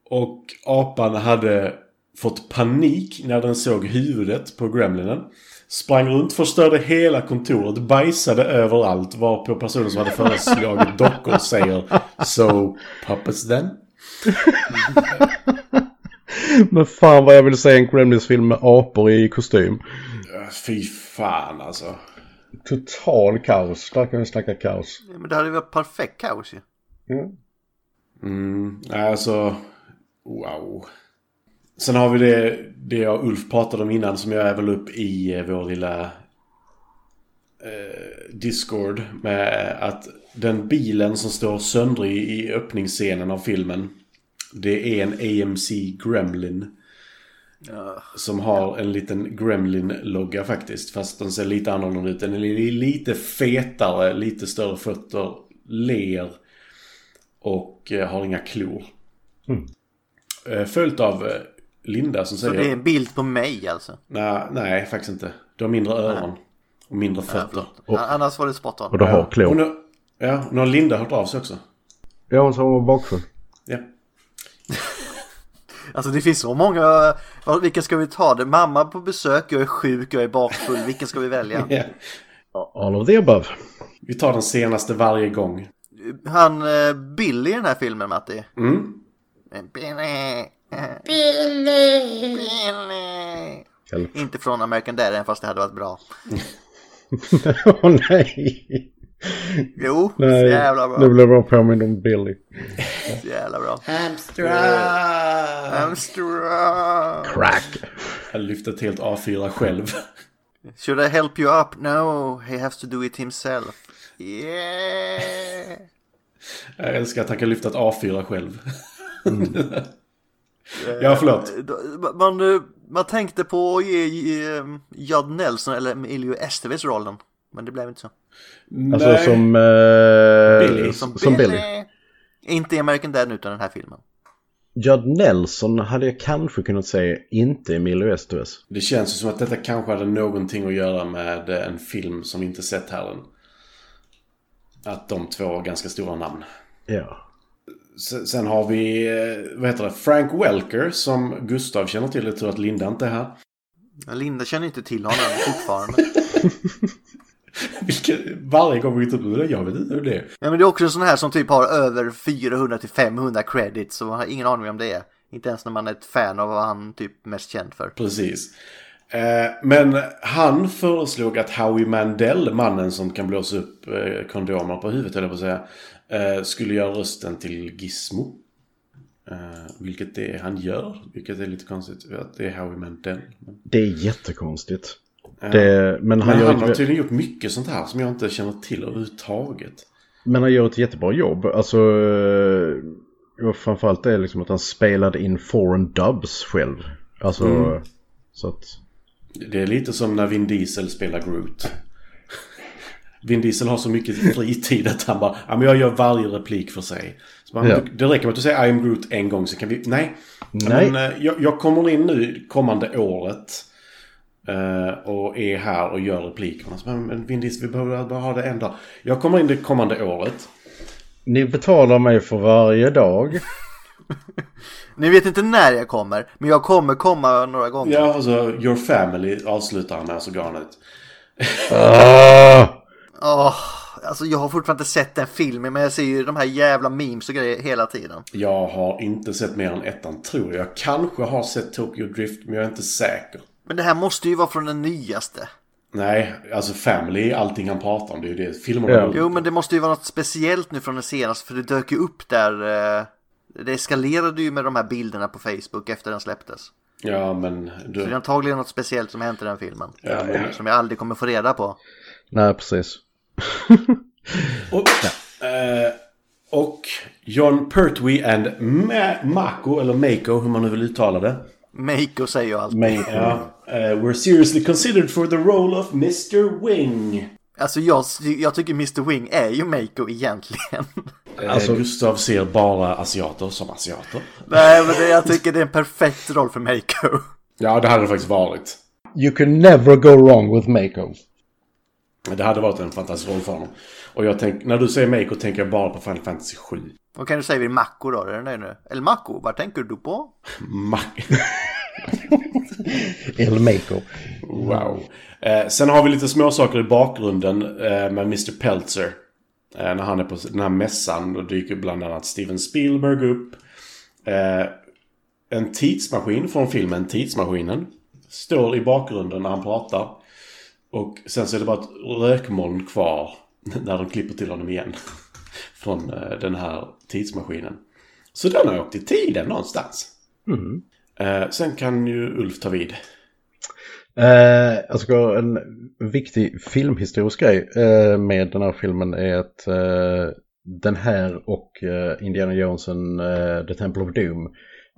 Och apan hade fått panik när den såg huvudet på gremlinen. Sprang runt, förstörde hela kontoret, bajsade överallt. Varpå personen som hade föreslagit dockor säger So, puppets then? Men fan vad jag vill se en Gremlins-film med apor i kostym. Fy fan alltså. Total kaos. Där kan vi snacka kaos. Ja, Men det hade varit perfekt kaos ju. Mm, nej, alltså... Wow. Sen har vi det, det jag Ulf pratade om innan som jag väl upp i eh, vår lilla eh, Discord. Med att den bilen som står söndrig i öppningsscenen av filmen. Det är en AMC Gremlin. Som har en liten Gremlin-logga faktiskt. Fast den ser lite annorlunda ut. Den är li- lite fetare, lite större fötter, ler och eh, har inga klor. Eh, följt av eh, Linda som Så säger... det är en bild på mig alltså. Nej, nej, faktiskt inte. Du har mindre öron. Och mindre Ja, fötter. förlåt. Annars var det spot on. Och du har klor. nu, ja, nu har Linda hört av sig också. Ja, hon som var bakfull. Ja. Alltså det finns så många. Ja, Vilken ska vi ta? Det? Mamma på besök, jag är sjuk, jag är bakfull. Vilken ska vi välja? ja. All of the above. Vi tar den senaste varje gång. Han eh, Billy i den här filmen Matti. Mm. Billy. Billy! Billy. Hjälp. Inte från American Dad även fast det hade varit bra. Åh nej. Jo, så Nej, jävla bra. nu blev jag påmind om Billy. Så jävla bra. Hamstrar! I'm strong. Crack. Jag lyfte ett helt A4 själv. Should I help you up? No, he has to do it himself. Yeah. Jag älskar att han kan lyfta ett A4 själv. Ja, förlåt. Då- Man, eh, man tänkte på att ge eh, Judd Nelson eller Emilio Estevez rollen. Men det blev inte så. Alltså Nej. som... eh, Billy. Som, Som Billy. Billy. Inte i American Dad utan den här filmen. Judd Nelson hade jag kanske kunnat säga inte Emilio Estevez. Det känns som att detta kanske hade någonting att göra med eh, en film som vi inte sett här än. Att de två har ganska stora namn. Ja. Sen, har vi, eh, vad heter det, Frank Welker som Gustav känner till. Jag tror att Linda inte är här. Linda känner inte till honom fortfarande. Vilket, varje gång vi tar upp det, jag vet inte hur det är. Ja, men det är också en sån här som typ har över 400 till 500 credits. Så man har ingen aning om det är. Inte ens när man är ett fan av vad han typ mest känd för. Precis. Eh, men han föreslog att Howie Mandel, mannen som kan blåsa upp eh, kondomer på huvudet jag på att säga, eh, skulle göra rösten till Gizmo. Eh, vilket det är han gör. Vilket är lite konstigt. Att det är How We Met Den. Men, Det är jättekonstigt. Det, men, han Men gör han har tydligen gjort mycket sånt här som jag inte känner till överhuvudtaget. men han gör ett jättebra jobb. Alltså, eh, framförallt är liksom att han spelade in foreign dubs själv. Alltså, Mm. så att... Det är lite som när Vin Diesel spelar Groot. Vin Diesel har så mycket fritid att han bara, ja men jag gör varje replik för sig. Så bara, Ja. Det räcker med att du säger I am Groot en gång så kan vi, nej. Nej. Men, eh, jag, jag kommer in nu kommande året. eh, och är här och gör replikerna. Så men Vin Diesel, vi behöver bara ha det en dag. Jag kommer in det kommande året. Ni betalar mig för varje dag. Ni vet inte när jag kommer, men jag kommer komma några gånger. Ja, alltså Your Family avslutar han med så går han ut. Åh, alltså jag har fortfarande inte sett den filmen, men jag ser ju de här jävla memes och grejer hela tiden. Jag har inte sett mer än ettan tror jag. Jag kanske har sett Tokyo Drift men jag är inte säker. Men det här måste ju vara från den nyaste. Nej, alltså Family är allting han pratar om. Det är ju det filmerna Ja. Jo, men det måste ju vara något speciellt nu från den senaste, för det dök ju upp där. eh, Det eskalerade ju med de här bilderna på Facebook efter den släpptes. Ja, men... Så det är Du, antagligen något speciellt som hänt i den filmen. ja, men Som jag aldrig kommer få reda på. Nej, precis. och, eh, och John Pertwee and Ma- Mako, eller Mako, hur man nu vill uttala det. Meiko säger ju allt. Men, Ja. eh, were seriously considered for the role of Mr. Wing. Alltså jag, jag tycker Mr. Wing är ju Meiko egentligen. Alltså- Gustav ser bara asiater som asiater. Nej, men det, jag tycker det är en perfekt roll för Meiko. Ja, det hade det faktiskt varit. You can never go wrong with Mako. Det hade varit en fantastisk roll för honom. Och jag tänk, när du säger Mako tänker jag bara på Final Fantasy 7. Vad kan du säga vid Mako då? Är nöjd nu? Eller Mako, vad tänker du på? Ma- El Mako. wow. Eh, sen har vi lite småsaker i bakgrunden eh, med Mr. Peltzer. Eh, när han är på den här mässan. Då dyker bland annat Steven Spielberg upp. Eh, en tidsmaskin från filmen Tidsmaskinen. Står i bakgrunden när han pratar. Och sen så är det bara ett rökmoln kvar. När de klipper till honom igen. Från eh, den här tidsmaskinen. Så den har åkt i tiden någonstans. Eh, sen kan ju Ulf ta vid. Eh, jag en viktig filmhistorisk grej eh, med den här filmen är att eh, den här och Indiana Jonesen The Temple of Doom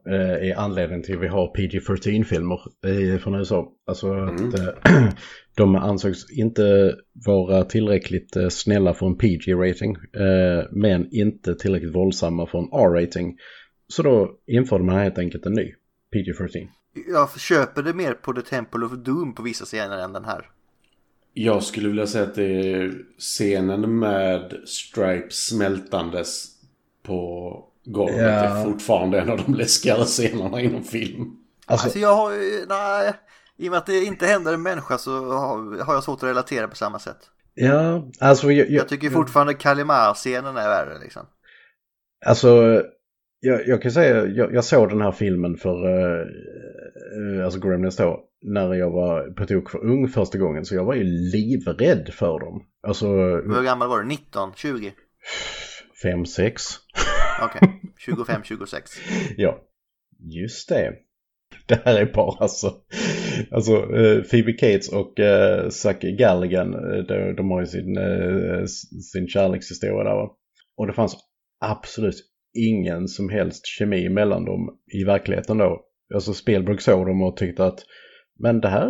är anledningen till att vi har PG-13-filmer eh, från USA. Alltså att eh, de ansågs inte vara tillräckligt eh, snälla för en PG-rating eh, men inte tillräckligt våldsamma för en R-rating. Så då införde man helt enkelt en ny PG-13. Jag köper det mer på The Temple of Doom på vissa scener än den här. Jag skulle vilja säga att det är scenen med Stripes smältandes på golvet Ja. är fortfarande en av de läskigare scenerna inom film. Alltså- Alltså jag har ju, nej, i och med att det inte händer en människa så har, har jag svårt att relatera på samma sätt. Ja, alltså jag, Jag tycker fortfarande Kalimar-scenen är värre liksom. Alltså, jag, jag kan säga, jag, jag såg den här filmen för, eh, alltså Gremlins då, när jag var på tok för ung första gången. Så jag var ju livrädd för dem. Alltså, Hur gammal var du? 19? 20? 5, 6. Okej, 25, 26. Ja, just det. Det här är bara alltså, alltså uh, Phoebe Cates och eh, uh, Zack Galligan, eh, de, de har ju sin, uh, sin kärlekshistoria där va. Och det fanns absolut ingen som helst kemi mellan dem i verkligheten då. Alltså Spielberg såg dem och tyckte att men det här,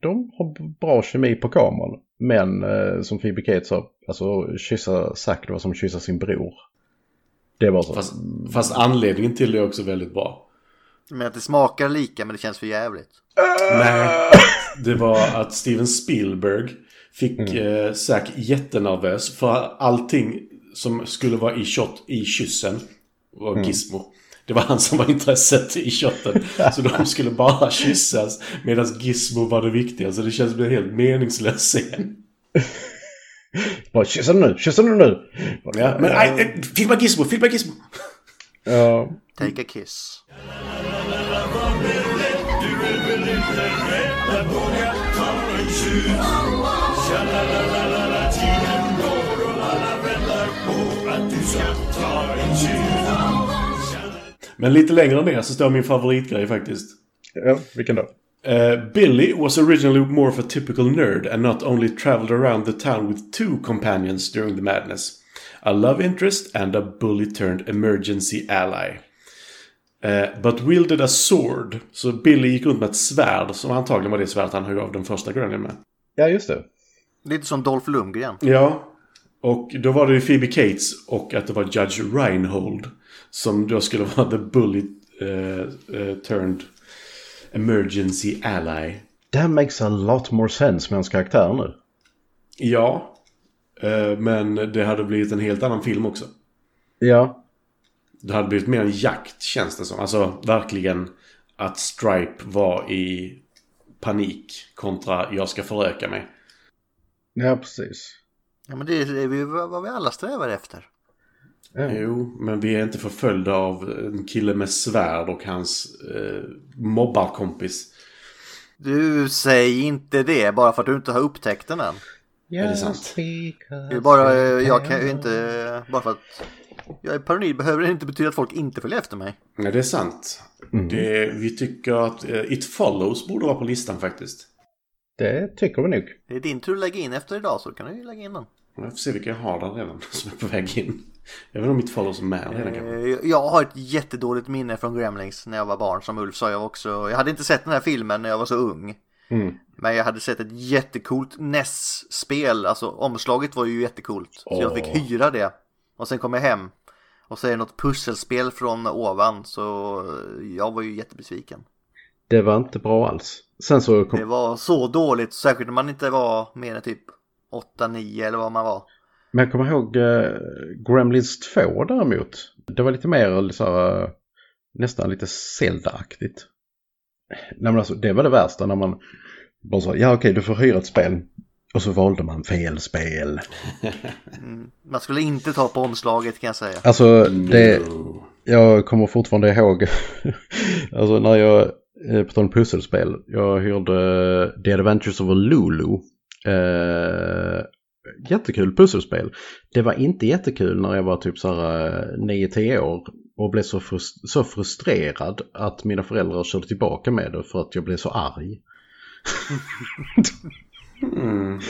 de har bra kemi på kameran. Men som Phoebe Cates sa, alltså kyssa Zack det var som att kyssa sin bror. Det var så. Fast, fast anledningen till det är också väldigt bra. Men att det smakar lika men det känns för jävligt. Nej, det var att Steven Spielberg fick eh, Zack jättenervös för allting som skulle vara i shot i kyssen var Gizmo. Det var han som var intresset i shotten. Så de skulle bara kyssas medan Gizmo var det viktiga. Så det känns som en helt meningslös scen. Bara kyssa nu, kyssa nu nu! Ja, men nej, nej, filma Gizmo, filma Gizmo! Ja, Take a kiss. Men lite längre ner så står min favoritgrej faktiskt. Ja, vilken då? Uh, Billy was originally more of a typical nerd and not only traveled around the town with two companions during the madness. A love interest and a bully turned emergency ally. Uh, but wielded a sword. Så Billy gick runt med ett svärd som antagligen var det svärd han högg av den första Gremlin med. Ja, just det. Lite som Dolph Lundgren. Ja. Och då var det ju Phoebe Cates och att det var Judge Reinhold. Som då skulle vara the bully uh, uh, turned emergency ally. That makes a lot more sense med hans karaktär nu. Ja. Eh, Men det hade blivit en helt annan film också. Ja. Det hade blivit mer en jakt känns det som. Alltså verkligen att Stripe var i panik kontra jag ska föröka mig. Ja, precis. Ja, men det är vad vi alla strävar efter. Ja. Jo, men vi är inte förföljda av en kille med svärd och hans eh, mobbarkompis. Du, säg inte det bara för att du inte har upptäckt den än. Är det sant? Det är bara, eh, jag kan ju inte, bara för att jag är paranoid behöver det inte betyda att folk inte följer efter mig. Nej, det är sant. Det, vi tycker att eh, It Follows borde vara på listan faktiskt. Det tycker vi nog. Det är din tur att lägga in efter idag så kan du ju lägga in den. Jag får se vilka jag har där redan som är på väg in. Jag vet inte om It Follows är med. Eh, Jag har ett jättedåligt minne från Gremlings när jag var barn som Ulf sa jag också. Jag hade inte sett den här filmen när jag var så ung. Mm. Men jag hade sett ett jättecoolt NES-spel, alltså omslaget var ju jättecoolt. Så jag fick hyra det. Och sen kom jag hem. Och så är det något pusselspel från ovan, så jag var ju jättebesviken. Det var inte bra alls. Sen så kom... Det var så dåligt, särskilt när man inte var mer än typ 8-9 eller vad man var. Men jag kommer ihåg uh, Gremlins 2 däremot. Det var lite mer så här, eh, nästan lite Zelda-aktigt. Nej men alltså det var det värsta när man bara sa ja okej du får hyra ett spel. Och så valde man fel spel. Man skulle inte ta på omslaget kan jag säga. Alltså det, jag kommer fortfarande ihåg, alltså när jag, eh, på tal om pusselspel, jag hyrde The Adventures of Lulu. Eh, jättekul pusselspel. Det var inte jättekul när jag var typ så här 9-10 år och blev så, frus- så frustrerad att mina föräldrar körde tillbaka med det för att jag blev så arg. Mm.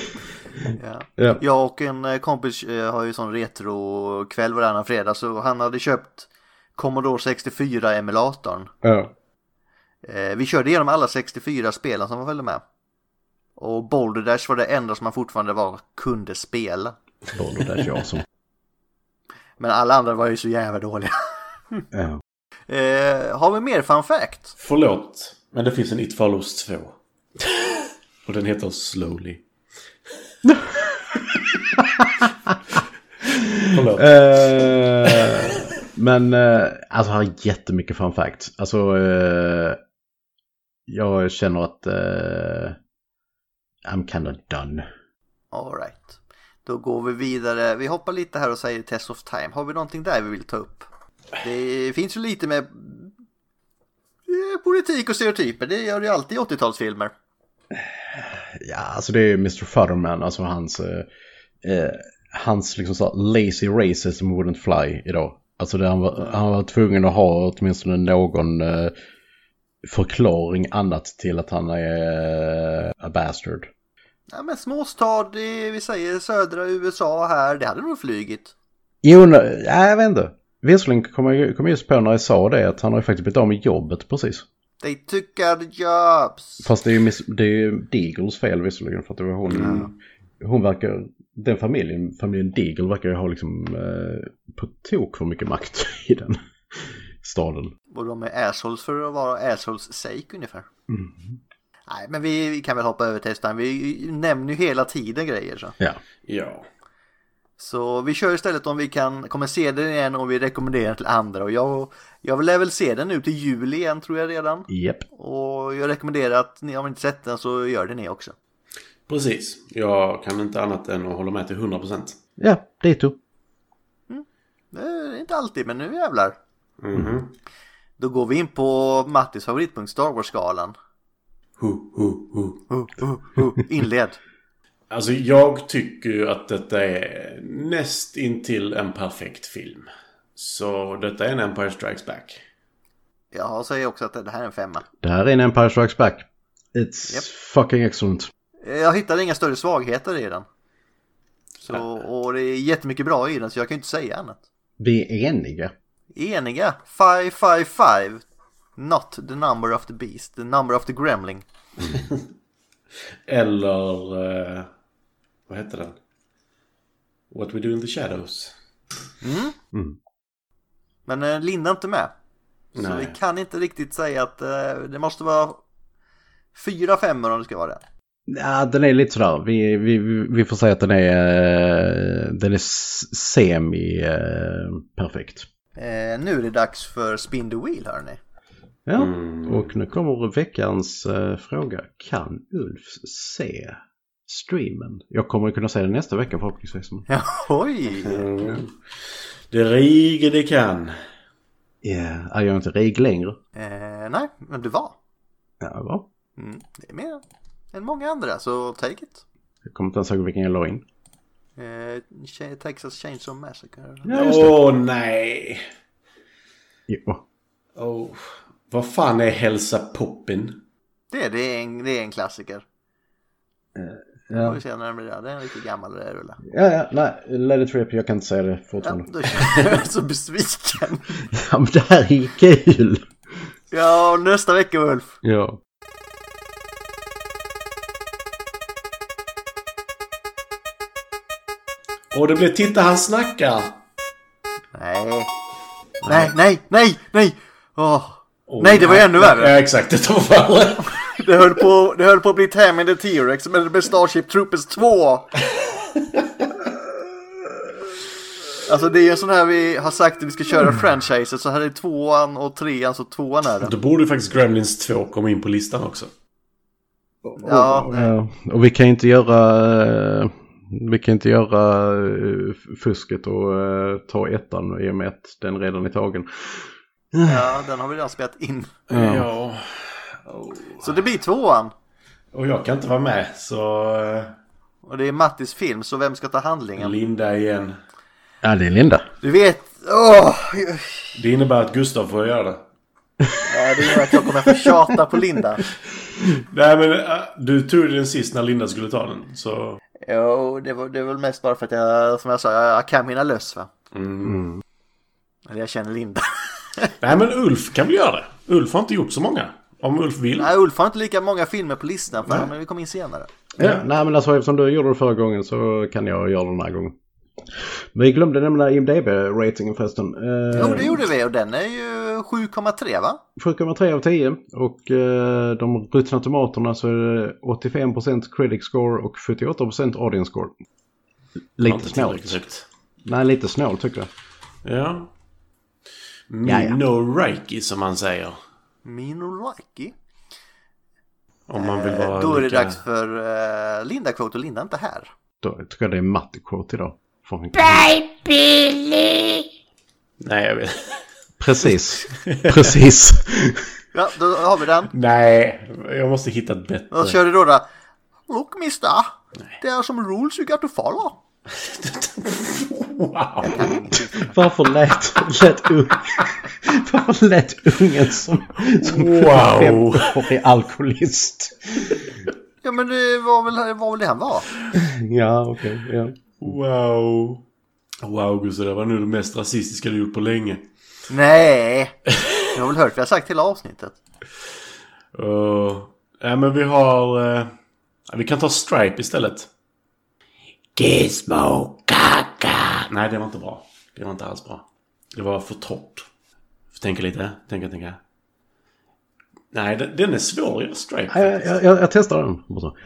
Ja. Ja. Jag och en eh, kompis eh, har ju sån retro-kväll varannan fredag så han hade köpt Commodore 64-emulatorn. Ja. Eh, Vi körde igenom alla 64 spelen som var följde med. Och Boulder Dash var det enda som man fortfarande var kunde spela. Boulder Dash awesome. Men alla andra var ju så jävla dåliga. Ja. Eh, har vi mer fun fact? Förlåt, men det finns en It Follows 2. Och den heter Slowly. Förlåt. Eh, men eh, alltså har jättemycket fun facts. Alltså eh, jag känner att eh, I'm kind of done. Alright. Då går vi vidare. Vi hoppar lite här och säger Test of Time. Har vi någonting där vi vill ta upp? Det finns ju lite med eh, politik och stereotyper. Det gör det ju alltid i 80-talsfilmer. Ja, alltså det är Mr. Futterman, alltså hans, eh, eh, hans liksom så lazy racism wouldn't fly idag. Alltså det, han, var, han var tvungen att ha åtminstone någon eh, förklaring annat till att han är eh, a bastard. Ja, men småstad, i, vi säger södra USA här, det hade nog flygit. Jo, nej, jag vet inte. Visserligen kom jag, kom just på när jag sa det att han har ju faktiskt blivit av med jobbet precis. They took our jobs. Fast det är ju, miss, det är ju Deagles fel visserligen för att det var hon. Hon verkar, den familjen, familjen Deagle verkar ju ha liksom eh, på tok för mycket makt i den staden. Och de är assholes för att vara assholes sake ungefär. Nej, men vi, vi kan väl hoppa över testan. Vi nämner ju hela tiden grejer så. Ja. Ja. Så vi kör istället om vi kan, kommer se den igen och vi rekommenderar till andra. Och jag, jag vill väl se den nu till juli igen tror jag redan. Japp. Och jag rekommenderar att ni, om ni inte sett den så gör det ni också. Precis. Jag kan inte annat än att hålla med till 100%. Ja. Det är inte alltid, men nu jävlar. Mhm. Då går vi in på Mattis favoritpunkt Star Wars-skalan. Hu, hu, hu. Inled. Alltså jag tycker ju att detta är näst intill en perfekt film. Så detta är en Empire Strikes Back. Jag säger också att det här är en femma. Det här är en Empire Strikes Back. It's Japp. fucking excellent. Jag hittade inga större svagheter i den. Så, och det är jättemycket bra i den så jag kan ju inte säga annat. Vi är eniga. Eniga. 555. Not the number of the beast, the number of the gremling. Eller... eh, vad heter den? What We Do In The Shadows. Men eh, Linda är inte med. Så Nej. vi kan inte riktigt säga att eh, det måste vara fyra femmor om det ska vara det. Ja, den är lite sådär. Vi, vi, vi får säga att den är, den är s- semi eh, perfekt. Eh, nu är det dags för Spin the Wheel hörni. Ja, och nu kommer veckans eh, fråga. Kan Ulf se streamen? Jag kommer kunna se den nästa vecka förhoppningsvis. Ja, oj! Mm. Det riger det kan. Ja, är jag inte rig längre? Eh, nej, men du var. Ja, va? Mm, det är mer än många andra, så take it. Jag kommer inte ens ihåg vilken jag la in. Eh, Texas Chainsaw Massacre. Ja, just det. Åh nej! Jo. Oh. Vad fan är Hälsa Poppin? Det, det, är en, det är en klassiker. Får Ja, vi se när den blir där. Det är en riktigt gammal rulle. ja, ja nej, let it rip. Jag kan inte säga det Ja, fortfarande. då är jag så besviken. Ja, men det här är kul! Ja, nästa vecka Ulf. Ja. Och det blir Titta han snackar! Nej. Nej, nej, nej, nej! Åh. Oh, Nej, det var ännu värre. Ja, exakt. Det var värre. Det höll på, det höll på att bli Tammy the T-Rex, men det blev Starship Troopers 2. Alltså det är ju en sån här vi har sagt att vi ska köra franchiset, så här är tvåan och trean, så tvåan är den. Då borde ju faktiskt Gremlins 2 komma in på listan också. Ja, Ja, och vi kan inte göra... eh, Vi kan inte göra eh, fusket och eh, ta ettan i och med att den redan är tagen. Ja, den har vi redan spelat in. Ja. Så det blir tvåan. Och jag kan inte vara med så... Och det är Mattis film, så vem ska ta handlingen? Linda igen. Ja, det är Linda. Du vet, åh! Det innebär att Gustav får göra det. Ja, det gör att jag kommer få tjata på Linda. Nej men äh, du tog den sist när Linda skulle ta den. Så... Jo, det var, det var väl mest bara för att jag, som jag sa, jag, jag kan mina löss va. Mm. Eller jag känner Linda. Nej men Ulf kan väl göra det. Ulf har inte gjort så många. Om Ulf vill. Nej, Ulf har inte lika många filmer på listan för men vi kom in senare. Ja. Nej, men alltså eftersom du gjorde det förra gången så kan jag göra det den här gången. Vi glömde nämna IMDB-ratingen förresten. Eh, Jo, det gjorde vi och den är ju 7,3 va? 7,3 av 10 och eh, de ruttna tomaterna så är det 85% critic score och 78% audience score. Lite snålt. Nej, lite snålt tycker jag. Ja. Ja, ja. No Reiki som man säger. Minolaki. Om man vill vara Eh, Då är det lika... dags för uh, Linda Quote och Linda är inte här. Då tycker jag det är matte-quote idag. Bye, Billy. Nej jag vet. Precis. Precis. Ja, då har vi den. Nej, jag måste hitta ett bättre. Då kör du då då. Look mister, there are some rules you got to follow. Wow. Varför lät, lät, ung, varför lät ungen som, som Wow. 15-årig alkoholist? Ja men det var väl, det var väl det han var. Ja, okej. ja. Wow. Wow Gustav, det var nu det mest rasistiska du gjort på länge. Nej. Jag har väl hört vad jag sagt hela avsnittet. Uh, ja men vi har... eh, vi kan ta Stripe istället. Gizmo kaka. Nej det var inte bra. Det var inte alls bra. Det var för torrt. Tänka lite. Tänka, tänka. Nej den, den är svår att Stripe Jag, jag, jag, jag testar den. Så.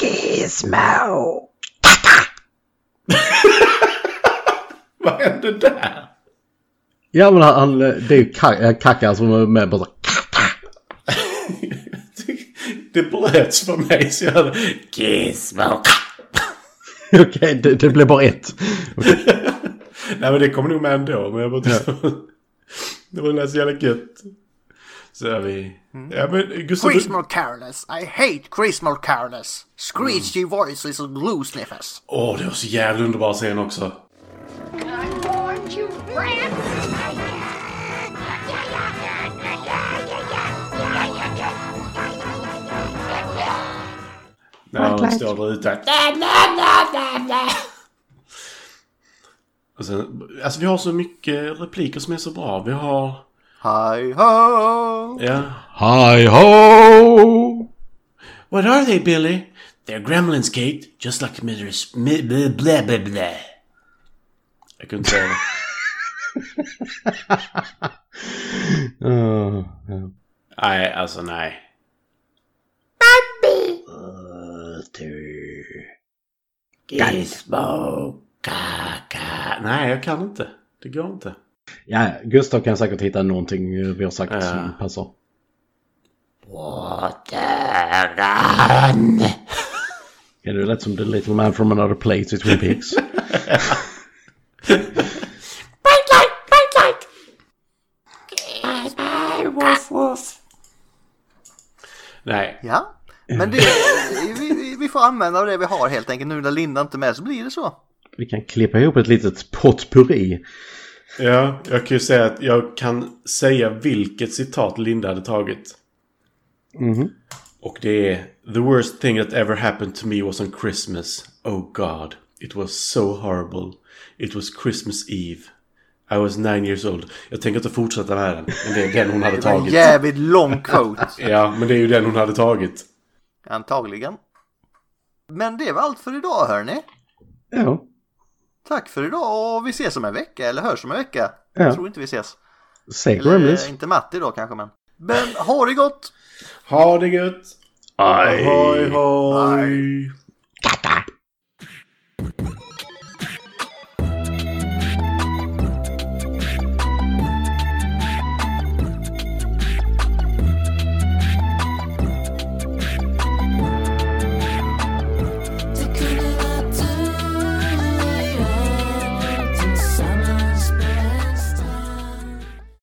Gizmo. Vad hände där? Ja, men han, det är ju eh, Kaka som är med bara det bröts för mig så jag hade Gizmo kaka. Okej, det, det blev bara ett. Nej men det kommer nog med ändå. Men jag bara Det var så jävla gött. Så är vi... Ja men Gustav... Christmas careless. I hate Christmas careless. Screechy voices and glue sniffers. Åh, det var så jävla underbar scen också. I warned you, Brad. När de står där ute. Och sen, alltså vi har så mycket repliker som är så bra. Vi har... Hi ho! Ja. Hi ho! What are they Billy? They're gremlins Kate. Just like Mitters... Mi, blah, blah, blah, blah. Jag kunde inte säga det. Uh, ja. Nej, alltså nej. Gizmo, kaka. Nej, jag kan inte. Det går inte. ja, Gustav kan säkert hitta någonting vi har sagt Ja. som passar. Wateran. Ja, det lät som The Little Man from Another Place i Twin Peaks. Bright light, bright light. Woof, woof. Nej. Ja, men det, vi, vi, vi får använda det vi har helt enkelt. Nu när Linda inte är med så blir det så. vi kan klippa ihop ett litet potpurri. Ja, jag kan ju säga att jag kan säga vilket citat Linda hade tagit. Mhm. Och det är The worst thing that ever happened to me was on Christmas. Oh God. It was so horrible. It was Christmas Eve. I was nine years old. Jag tänker inte fortsätta med den. Men det är den hon hade var en tagit. jävligt lång quote. Ja, men det är ju den hon hade tagit. Antagligen. Men det var allt för idag hörni. Ja. Tack för idag och vi ses om en vecka eller hörs om en vecka. Ja. Jag tror inte vi ses. Se Eller Gremlins. eh, inte Matti då kanske men. Men ha det gott! Ha det gött! Aj. Hoj hoj!